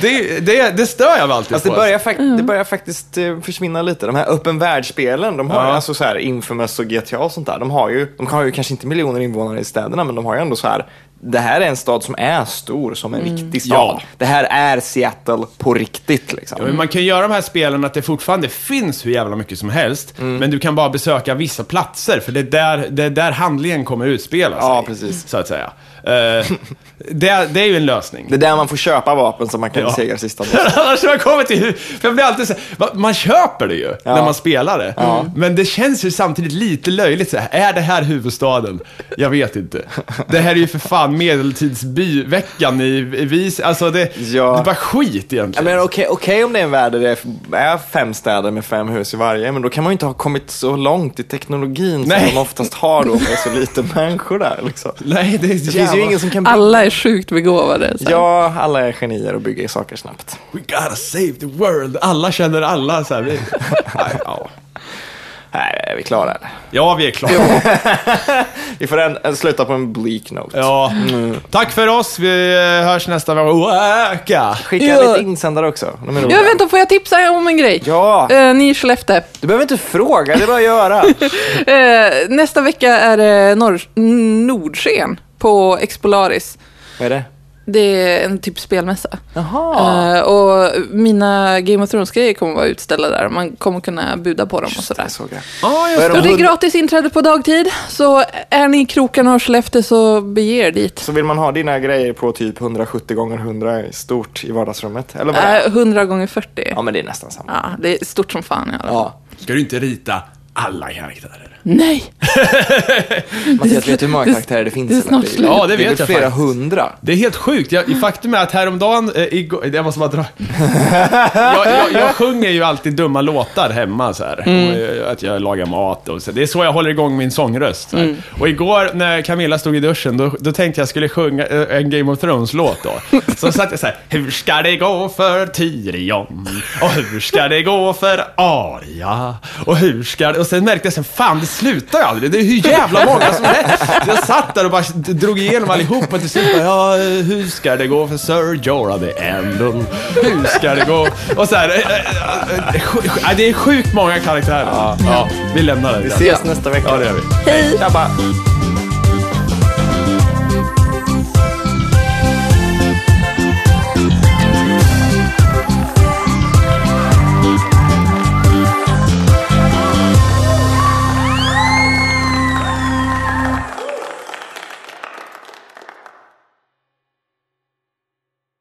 Det, det, det stör jag mig alltid det på. börjar, fak- det börjar faktiskt eh, försvinna lite. De här öppen världsspelen, de har ju Ja. alltså så här Infamous och GTA och sånt där. De har ju, de har ju kanske inte miljoner invånare i städerna, men de har ju ändå så här. Det här är en stad som är stor, som en viktig stad. Ja. Det här är Seattle på riktigt liksom. Ja, men man kan göra de här spelen att det fortfarande finns hur jävla mycket som helst, Mm. men du kan bara besöka vissa platser, för det är där, det är där handlingen kommer utspela sig. Ja, precis. Så att säga. Eh, det, det är ju en lösning. Det är där man får köpa vapen så man kan Ja. besegra sista. Annars har jag kommit till för jag blir alltid så man köper det ju när man spelar det. Men det känns ju samtidigt lite löjligt så här, är det här huvudstaden? Jag vet inte. Det här är ju för fan medeltidsbyveckan i, i vis, alltså det, Ja. det är bara skit Ja, egentligen. men okej, okej om det är en värld där det är fem städer med fem hus i varje, men då kan man ju inte ha kommit så långt i teknologin Nej. som de oftast har då med så lite människor där. Liksom. Nej, det är Det finns ju ingen som kan... Alla är sjukt begåvade. Så. Ja, alla är genier och bygger saker snabbt. We gotta save the world. Alla känner alla så här. Vi, nej, ja. Nej, är vi klara eller? ja, vi är klara. Vi får en, en sluta på en bleak note. Ja. Tack för oss. Vi eh, hörs nästa vecka. Skicka Ja. lite insändare också. Ja, vänta, får jag tipsa om en grej? Ja, Eh, ni i Skellefteå. du behöver inte fråga, det är bara att göra. Eh, nästa vecka är det norr, Nordsken på Expolaris. Vad är det? Det är en typ spelmässa. Jaha. Eh, och mina Game of Thrones-grejer kommer vara utställda där. Man kommer kunna buda på dem och sådär. Det såg jag. Ja, just det. de Och det är gratis inträde på dagtid. Så är ni i krokarna och Skellefteå så bege er dit. Så vill man ha dina grejer på typ 170 gånger 100 i stort i vardagsrummet? Eller vad det? Äh, 100 gånger 40. Ja, men det är nästan samma. Ja, det är stort som fan i alla fall. Ja. Ska du inte rita alla karaktärer? Nej! Mattias, vet du hur många det- karaktärer det finns? det är snart är- slut. Ja, det vet är väl jag flera faktiskt. hundra. Det är helt sjukt. Jag, faktum är att häromdagen, eh, igår, jag måste bara dra. jag, jag, jag sjunger ju alltid dumma låtar hemma så här. Mm. Och, eh, att jag lagar mat och så. Det är så jag håller igång min sångröst. Så här. Mm. Och igår när Camilla stod i duschen, då, då tänkte jag skulle sjunga eh, en Game of Thrones-låt då. Så satt jag så här. Hur ska det gå för Tyrion? Och hur ska det gå för Arya? Och hur ska det... Och sen märkte jag sen, fan det slutar ju aldrig. Det är hur jävla många som. Så jag satt där och bara drog igenom allihop och till slut bara, ja, hur ska det gå för Sir Jorah the Andal? Hur ska det gå? Och så här, sj- sj- det är sjukt många karaktärer. Ja, vi lämnar det. Vi ses nästa vecka. Ja, det gör vi. Hej! Tjabba!